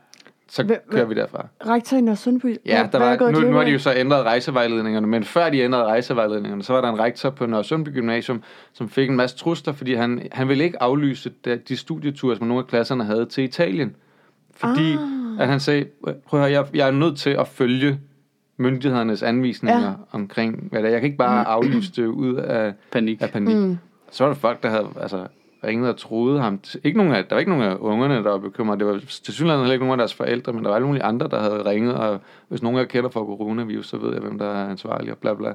Så Hvem- kører vi derfra. Rektor i Nørre Sundby. Ja, der er var, gået nu, nu har de jo så ændret rejsevejledningerne, men før de ændrede rejsevejledningerne, så var der en rektor på Nørre Sundby Gymnasium, som fik en masse trusler, fordi han, han ville ikke aflyse de, studieture, som nogle af klasserne havde til Italien. Fordi ah. at han sagde, prøv at høre, jeg, jeg er nødt til at følge myndighedernes anvisninger Ja. ja. omkring, hvad det er. Jeg kan ikke bare aflyse det ud af Panik. af panik. Mm. Så var der folk, der havde altså, ringet og troede ham. Ikke nogen af, der var ikke nogen af ungerne, der var bekymret. Det var til synligheden heller ikke nogen af deres forældre, men der var alle mulige andre, der havde ringet. Og hvis nogen af kender for coronavirus, så ved jeg, hvem der er ansvarlig og bla bla.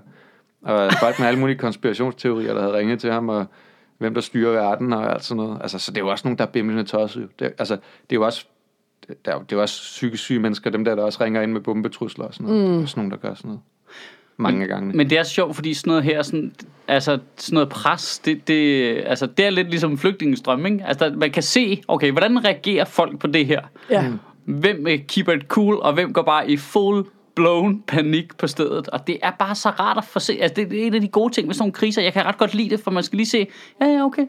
Og folk med alle mulige konspirationsteorier, der havde ringet til ham, og hvem der styrer verden og alt sådan noget. Altså, så det er jo også nogen, der er bimlende tosset. Det, altså, det er jo også der, det er jo også psykisk syge mennesker, dem der, der også ringer ind med bombetrusler og sådan noget. Mm. Der er også nogen, der gør sådan noget. Mange gange. Men det er sjovt, fordi sådan noget her, sådan, altså sådan noget pres, det, det, altså, det er lidt ligesom flygtningestrøm, ikke? Altså, der, man kan se, okay, hvordan reagerer folk på det her? Ja. Hvem øh, keeper it cool, og hvem går bare i full blown panik på stedet. Og det er bare så rart at få se. Altså, det, det er en af de gode ting med sådan nogle kriser. Jeg kan ret godt lide det, for man skal lige se, ja, ja, okay.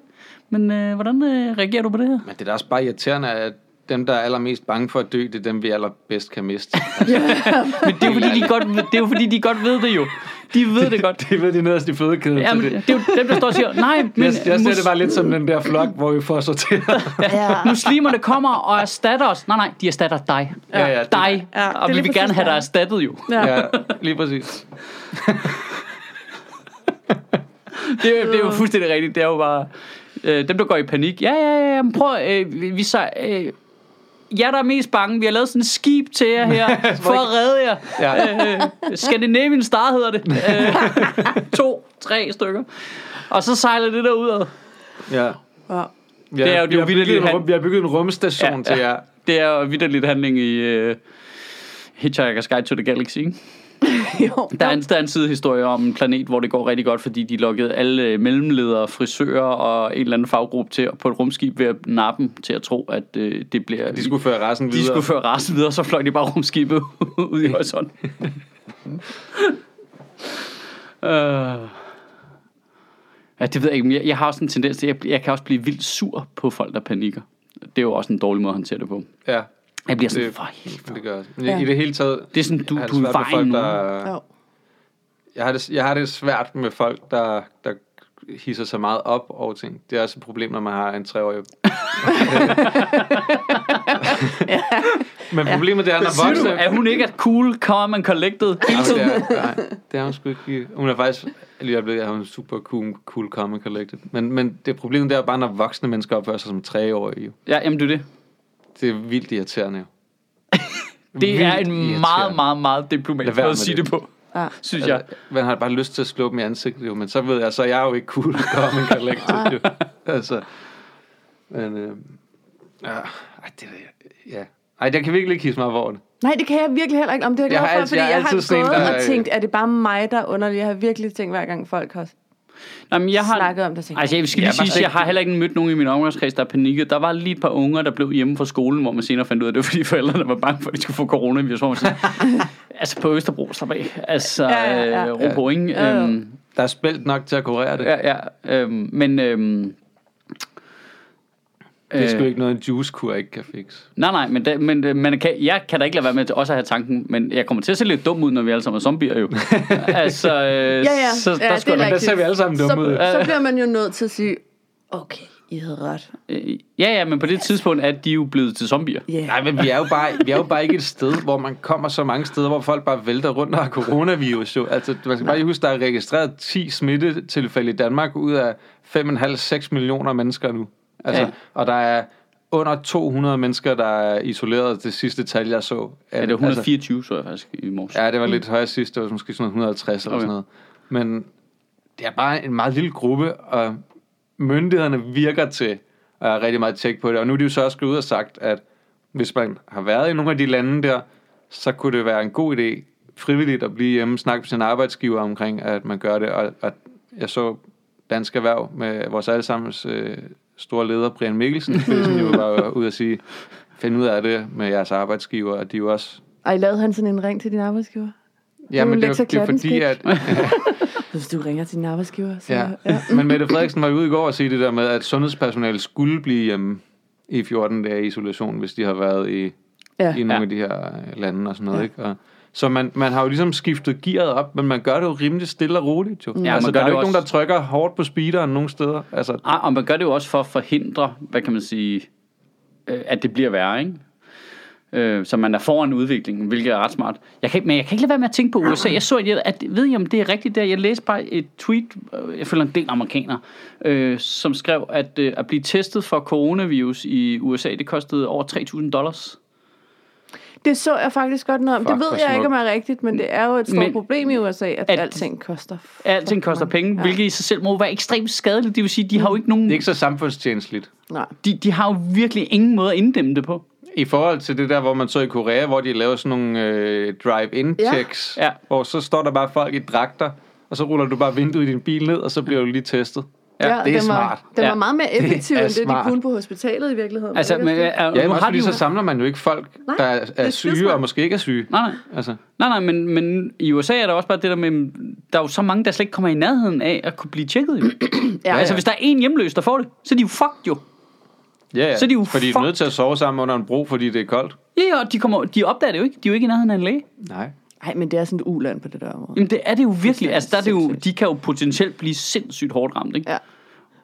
Men øh, hvordan øh, reagerer du på det her? Men det er da også bare irriterende, at dem, der er allermest bange for at dø, det er dem, vi allerbedst kan miste. *laughs* Men det er jo fordi, de godt, det er jo fordi, de godt ved det jo. De ved det godt. *laughs* det ved de nederst i fødekæden. Ja, men det, det er jo dem, der står og siger, *laughs* nej, men jeg, jeg ser mus- det bare lidt som den der flok, hvor vi får sorteret. Ja. muslimerne kommer og erstatter os. Nej, nej, de erstatter dig. Ja, ja, det- dig. Ja, det og vi vil gerne have dig erstattet jo. Ja. ja, lige præcis. Det, er- det er jo fuldstændig rigtigt. Det er jo bare... Øh, dem, der går i panik. Ja, ja, ja, men prøv... Øh, vi, vi så... Øh, jer, der er mest bange, vi har lavet sådan et skib til jer her, *laughs* for at redde jer. Ja. Øh, Scandinavian Star hedder det. Øh, *laughs* to, tre stykker. Og så sejler det der ud af. Ja. Ja. Ja, Det er jo- det vi, har bygget en, han- vi har bygget en rumstation ja, til jer. Det er jo vidderligt handling i uh, Hitchhiker's Guide to the Galaxy, ikke? *laughs* Jo. Der er, en, der er en sidehistorie om en planet, hvor det går rigtig godt, fordi de lukkede alle øh, mellemledere, frisører og en eller anden faggruppe til på et rumskib ved at nappe dem til at tro, at øh, det bliver... De skulle føre resten de videre. skulle føre resten videre, så fløj de bare rumskibet *laughs* ud i horisonten. uh, *laughs* ja, det ved jeg ikke, men jeg, jeg har også en tendens til, jeg, jeg kan også blive vildt sur på folk, der panikker. Det er jo også en dårlig måde at håndtere det på. Ja, Jeg bliver sådan, Det- for helvede. det gør jeg. Men Ja. I det hele taget... Det er sådan, du, jeg har du er vejen nu. der, jeg, har det, jeg har det svært med folk, der, der hisser sig meget op over ting. Det er også et problem, når man har en treårig... *laughs* *laughs* Men problemet det er, når du, voksne... at hun ikke er cool, calm and collected hele det er, nej, det er hun sgu ikke. Hun er faktisk, lige øjeblikket er hun super cool, cool calm and collected. Men, men det problemet det er bare, når voksne mennesker opfører sig som treårige. Ja, jamen det er det. Det er vildt irriterende. jo. *laughs* Det er Vildt en irriterende. meget, meget, meget diplomatisk måde at sige det. det på, Ja. synes jeg. Altså, man har bare lyst til at slå dem i ansigtet, jo, men så ved jeg, så er jeg jo ikke cool calm and collected. jo. Altså, men, øh, ja, ej, det jeg, ja. Ej, der kan virkelig ikke hisse mig over det. Nej, det kan jeg virkelig heller ikke. Om det er jeg Jeg glad har for, altid- fordi jeg er jeg har en, gået der- og tænkt, er det bare mig, der er underlig? Jeg har virkelig tænkt hver gang folk har Nej, men jeg har, snakket om det. Tænkt, Altså, jeg skal Ja, lige bare sige, jeg har heller ikke mødt nogen i min omgangskreds, der er panikket. Der var lige et par unger, der blev hjemme fra skolen, hvor man senere fandt ud af, at det var fordi forældrene var bange for, at de skulle få. Hvor man siger, *laughs* altså på Østerbro, slap af. Altså, Ja, ja, ja. øh, ro på, ikke? Ja, ja. Øhm, Der er spældt nok til at kurere det. ja, ja. Øhm, men... Øhm, Det er sgu øh, ikke noget, en juicekur ikke kan fikse. Nej, nej, men, det, men det, man kan, jeg kan da ikke lade være med til også at have tanken, men jeg kommer til at se lidt dum ud, når vi alle sammen er zombier jo. *laughs* altså, øh, Ja, ja. Så Ja, der det skulle er der, ser vi alle sammen dumme ud. så, så bliver man jo nødt til at sige, okay, I havde ret. Øh, ja, ja, men på det tidspunkt er de jo blevet til zombier. Yeah. Nej, men vi er, jo bare, vi er jo bare ikke et sted, hvor man kommer så mange steder, hvor folk bare vælter rundt og har coronavirus. Jo. Altså, man skal bare lige huske, der er registreret 10 smittetilfælde i Danmark ud af 5,5-6 millioner mennesker nu. Altså, Ja. Og der er under 200 mennesker, der er isoleret det sidste tal, jeg så. Ja, det var 124, så jeg faktisk i morges. Altså, ja, det var lidt højere sidst. Det var måske sådan noget 150 eller Okay. sådan noget. Men det er bare en meget lille gruppe, og myndighederne virker til at have rigtig meget tjek på det. Og nu er de jo så også gået ud og sagt, at hvis man har været i nogle af de lande der, så kunne det være en god idé frivilligt at blive hjemme, snakke med sin arbejdsgiver omkring, at man gør det. Og, og jeg så Dansk Erhverv med vores allesammens øh, store leder, Brian Mikkelsen, *laughs* som jo var ude at sige, find ud af det med jeres arbejdsgiver, at de jo også... Ej, lavede han sådan en ring til din arbejdsgiver? Ja, men det, er det er fordi, at... *laughs* Hvis du ringer til din arbejdsgiver, så... Ja. ja. Men Mette Frederiksen var jo ude i går og sige det der med, at sundhedspersonale skulle blive hjemme i 14 dage i isolation, hvis de har været i, ja. i nogle Ja. af de her lande og sådan noget. Ja. Ikke? Og, så man, man har jo ligesom skiftet gearet op, men man gør det jo rimelig stille og roligt. Jo. man Ja, altså, gør der er jo ikke også- nogen, der trykker hårdt på speederen nogen steder. Altså, Ah, og man gør det jo også for at forhindre, hvad kan man sige, øh, at det bliver værre, ikke? Øh, så man er foran udviklingen, hvilket er ret smart. Jeg kan, ikke- men jeg kan ikke lade være med at tænke på USA. Jeg så, at, at ved I, om det er rigtigt der? Jeg læste bare et tweet, øh, jeg følger en del amerikanere, øh, som skrev, at øh, at blive testet for coronavirus i USA, det kostede over 3.000 dollars. Det så jeg faktisk godt noget om. Fuck, det ved jeg ikke, om smukt. er rigtigt, men det er jo et stort Men- problem i USA, at, At- alting koster. Alting koster penge, Ja. hvilket i sig selv må være ekstremt skadeligt. Det vil sige, de har jo ikke nogen... det er ikke så samfundstjenestligt. Nej. De, de har jo virkelig ingen måde at inddæmme det på. I forhold til det der, hvor man så i Korea, hvor de laver sådan nogle øh, drive-in Ja. checks, Ja. hvor så står der bare folk i dragter, og så ruller du bare vinduet i din bil ned, og så bliver du lige testet. Ja, det er den var, smart. Den Ja. var meget mere effektiv, er end det, de smart. kunne på hospitalet i virkeligheden. Altså, men, det? øh, Ja, nu men også har de fordi jo... så samler man jo ikke folk, Nej, der er, det er syge skidesmart. og måske ikke er syge. Nej, nej. Altså, Nej, nej, men, men i USA er der også bare det der med, der er jo så mange, der slet ikke kommer i nærheden af at kunne blive tjekket. Jo. *clears throat* ja, Altså, hvis der er en hjemløs, der får det, så er de jo fucked jo. ja, ja. Så er de jo fordi de er fucked. nødt til at sove sammen under en bro, fordi det er koldt. Ja, ja, og de, kommer, de opdager det jo ikke. De er jo ikke i nærheden af en læge. Nej. Nej, men det er sådan et uland på det der område. Jamen, det er det jo virkelig. Altså, der er det jo, de kan jo potentielt blive sindssygt hårdt ramt, ikke? Ja.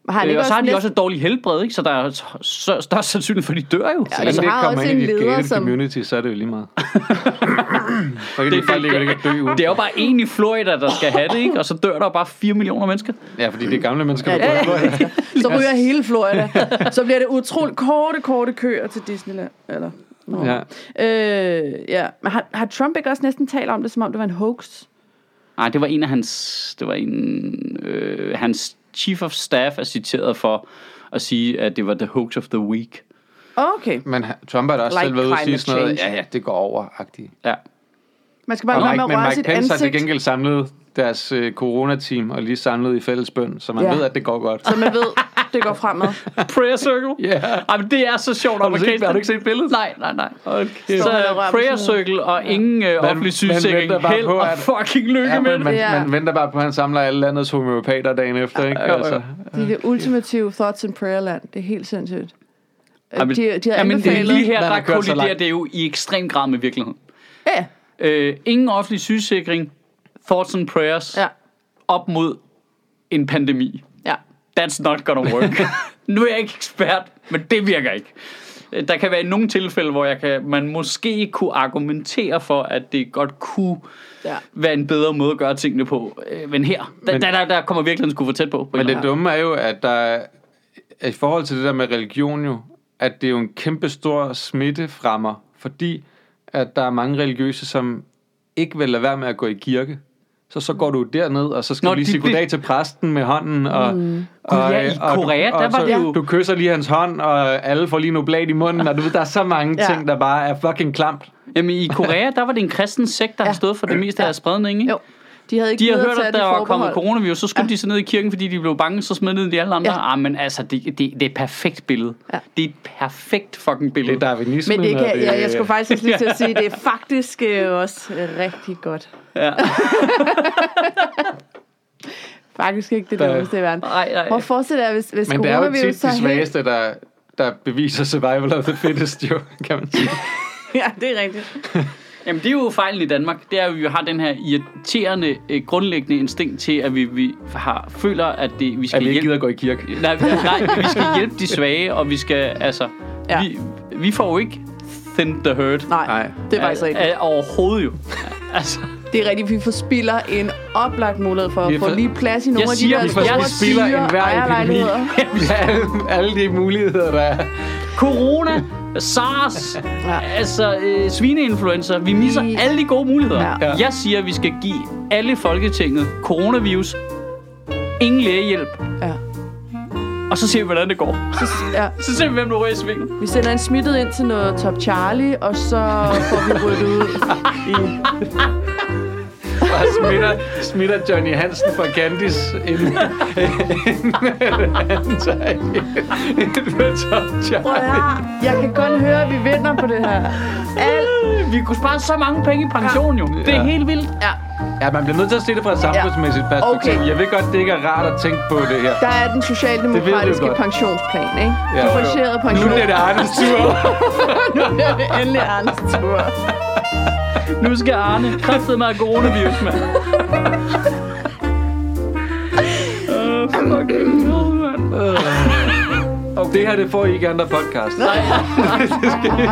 Men har han Øh, og så har de næsten- også et dårligt helbred, ikke? Så der er så størst sandsynlighed for, at de dør jo. Ja, Så de længe det ikke har kommer også ind i en leder, gated som- community, så er det jo lige meget. *laughs* så kan de folk ligge ikke at dø ude. Det er jo bare en i Florida, der skal have det, ikke? Og så dør der bare 4 millioner mennesker. Ja, fordi det er gamle mennesker, der ja, bor i Florida. *laughs* Så ryger hele Florida. Så bliver det utroligt korte, korte køer til Disneyland. Eller, Nå. Ja. Øh, ja. Men har, har Trump ikke også næsten talt om det, som om det var en hoax? Nej, det var en af hans... Det var en... Øh, hans chief of staff er citeret for at sige, at det var the hoax of the week. Okay. Men Trump har da også Like selv været ude og sige sådan noget, ja, ja, det går over-agtigt. Ja. Man skal bare lade Mike, med at men røre Mike sit Pence har til ansigt, gengæld samlet deres øh, coronateam og lige samlet i fælles bøn, så man Ja. ved, at det går godt. så man ved, *laughs* det går fremad. *laughs* Prayer circle? Ja. Ej, men det er så sjovt. Har du, set, har du ikke set billedet? Nej, nej, nej. Okay. Så og på prayer circle og ingen uh, offentlig man sygesikring. venter bare Held på, og at- fucking lykke Ja, med det. man, Ja. man venter bare på, at han samler alle landets homeopater dagen efter, ikke? Ja. Altså. Det er det ultimative thoughts and prayer land. Det er helt sindssygt. Ja, men- de, de har Ja, men det er lige her, der så kolliderer det jo i ekstrem grad med virkeligheden. Ja, Øh, ingen offentlig sygesikring, thoughts and prayers, ja, op mod en pandemi. That's not gonna work. *laughs* nu er jeg ikke ekspert, men det virker ikke. Øh, Der kan være nogle tilfælde, hvor jeg kan, man måske kunne argumentere for, at det godt kunne ja. være en bedre måde at gøre tingene på. Øh, Men her, der, Men- der, der, der kommer virkelig skulle for tæt på. på en Men det dumme er jo, at der er, i forhold til det der med religion jo, at det er jo en kæmpe stor smittefremmer, fordi at der er mange religiøse, som ikke vil lade være med at gå i kirke. Så så går du derned, og så skal Nå, du lige de sige goddag til præsten med hånden. Og, mm. og, ja, i og, Korea, du, der og var så, det jo- Du kysser lige hans hånd, og alle får lige nu blad i munden, og du ved, der er så mange Ja. ting, der bare er fucking klamt. Jamen i Korea, der var det en kristen sekt, der ja. har stået for det meste Ja. af spredningen. Ikke? Jo. De havde ikke De har gidet hørt, at det der var kommet coronavirus, så skulle ja. de så ned i kirken, fordi de blev bange, så smittede de alle andre. Ja. Ah, men altså, det, det, det er et perfekt billede. Ja. Det er et perfekt fucking billede. Det er darwinismen. Men det kan, ja, jeg skulle faktisk lige til at *laughs* sige, det er faktisk øh, også øh, rigtig godt. Ja. *laughs* Faktisk ikke det Der- dummeste i verden. Ej, ej. Hvor forestiller jeg, hvis, hvis Men det er jo tit de svageste, der, der beviser survival of the fittest, jo, kan man sige. *laughs* Ja, det er rigtigt. Jamen, det er jo fejlen i Danmark. Det er, at vi har den her irriterende, øh, grundlæggende instinkt til, at vi, vi har, føler, at det, vi skal At vi ikke hjælpe... gider gå i kirke. *laughs* Nej, vi- nej, vi skal hjælpe de svage, og vi skal, altså... Ja. Vi, vi får jo ikke thin the herd. Nej, Nej. det er faktisk rigtigt. Overhovedet jo. Altså, Det er rigtigt, vi forspiller en oplagt mulighed for at få for- lige plads i nogle Jeg af de siger, der store vi spilder dyre enhver epidemi. Ja, *laughs* alle de muligheder, der er. corona, SARS, Ja. altså øh, svineinfluenza. Vi misser Vi- alle de gode muligheder. Ja. Ja. Jeg siger, at vi skal give alle Folketinget coronavirus, ingen lægehjælp, Ja. og så ser vi, hvordan det går. Så, ja. *laughs* Så ser vi, hvem der ryger i svingen. Vi sender en smittet ind til noget Top Charlie, og så får vi ryddet ud i... *laughs* Og smitter, smitter Johnny Hansen fra Candice ind på Charlie. at høre, jeg kan godt høre, at vi vinder på det her. Alt. Vi kunne spare så mange penge i pension, jo. Det er Ja. helt vildt. Ja, Ja, man bliver nødt til at se det fra et samfundsmæssigt perspektiv. Okay. Jeg ved godt, det ikke er rart at tænke på det her. der er den socialdemokratiske pensionsplan, ikke? Ja. Differentieret Nu pension. er det Arnes tur. *laughs* Nu er det endelig Arnes tur. Nu skal Arne kraftedeme have coronavirus, mand. Uh, fucking hell, mand. Det her, det får I ikke andre podcast. Nej, det, skal,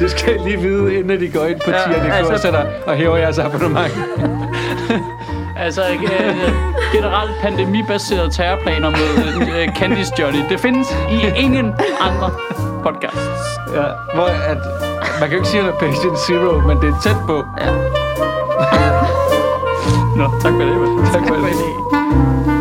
det skal I lige vide, inden de går ind på Ja, tier.dk altså- og, sætter, og hæver jeres abonnement. altså øh, generelt pandemibaseret terrorplaner med øh, Candice Johnny. Det findes i ingen andre podcasts. Ja, hvor at, man kan jo ikke sige, at det er patient zero, men det er tæt på. Ja. *laughs* Nå, tak for det. Tak, tak for, for det. det.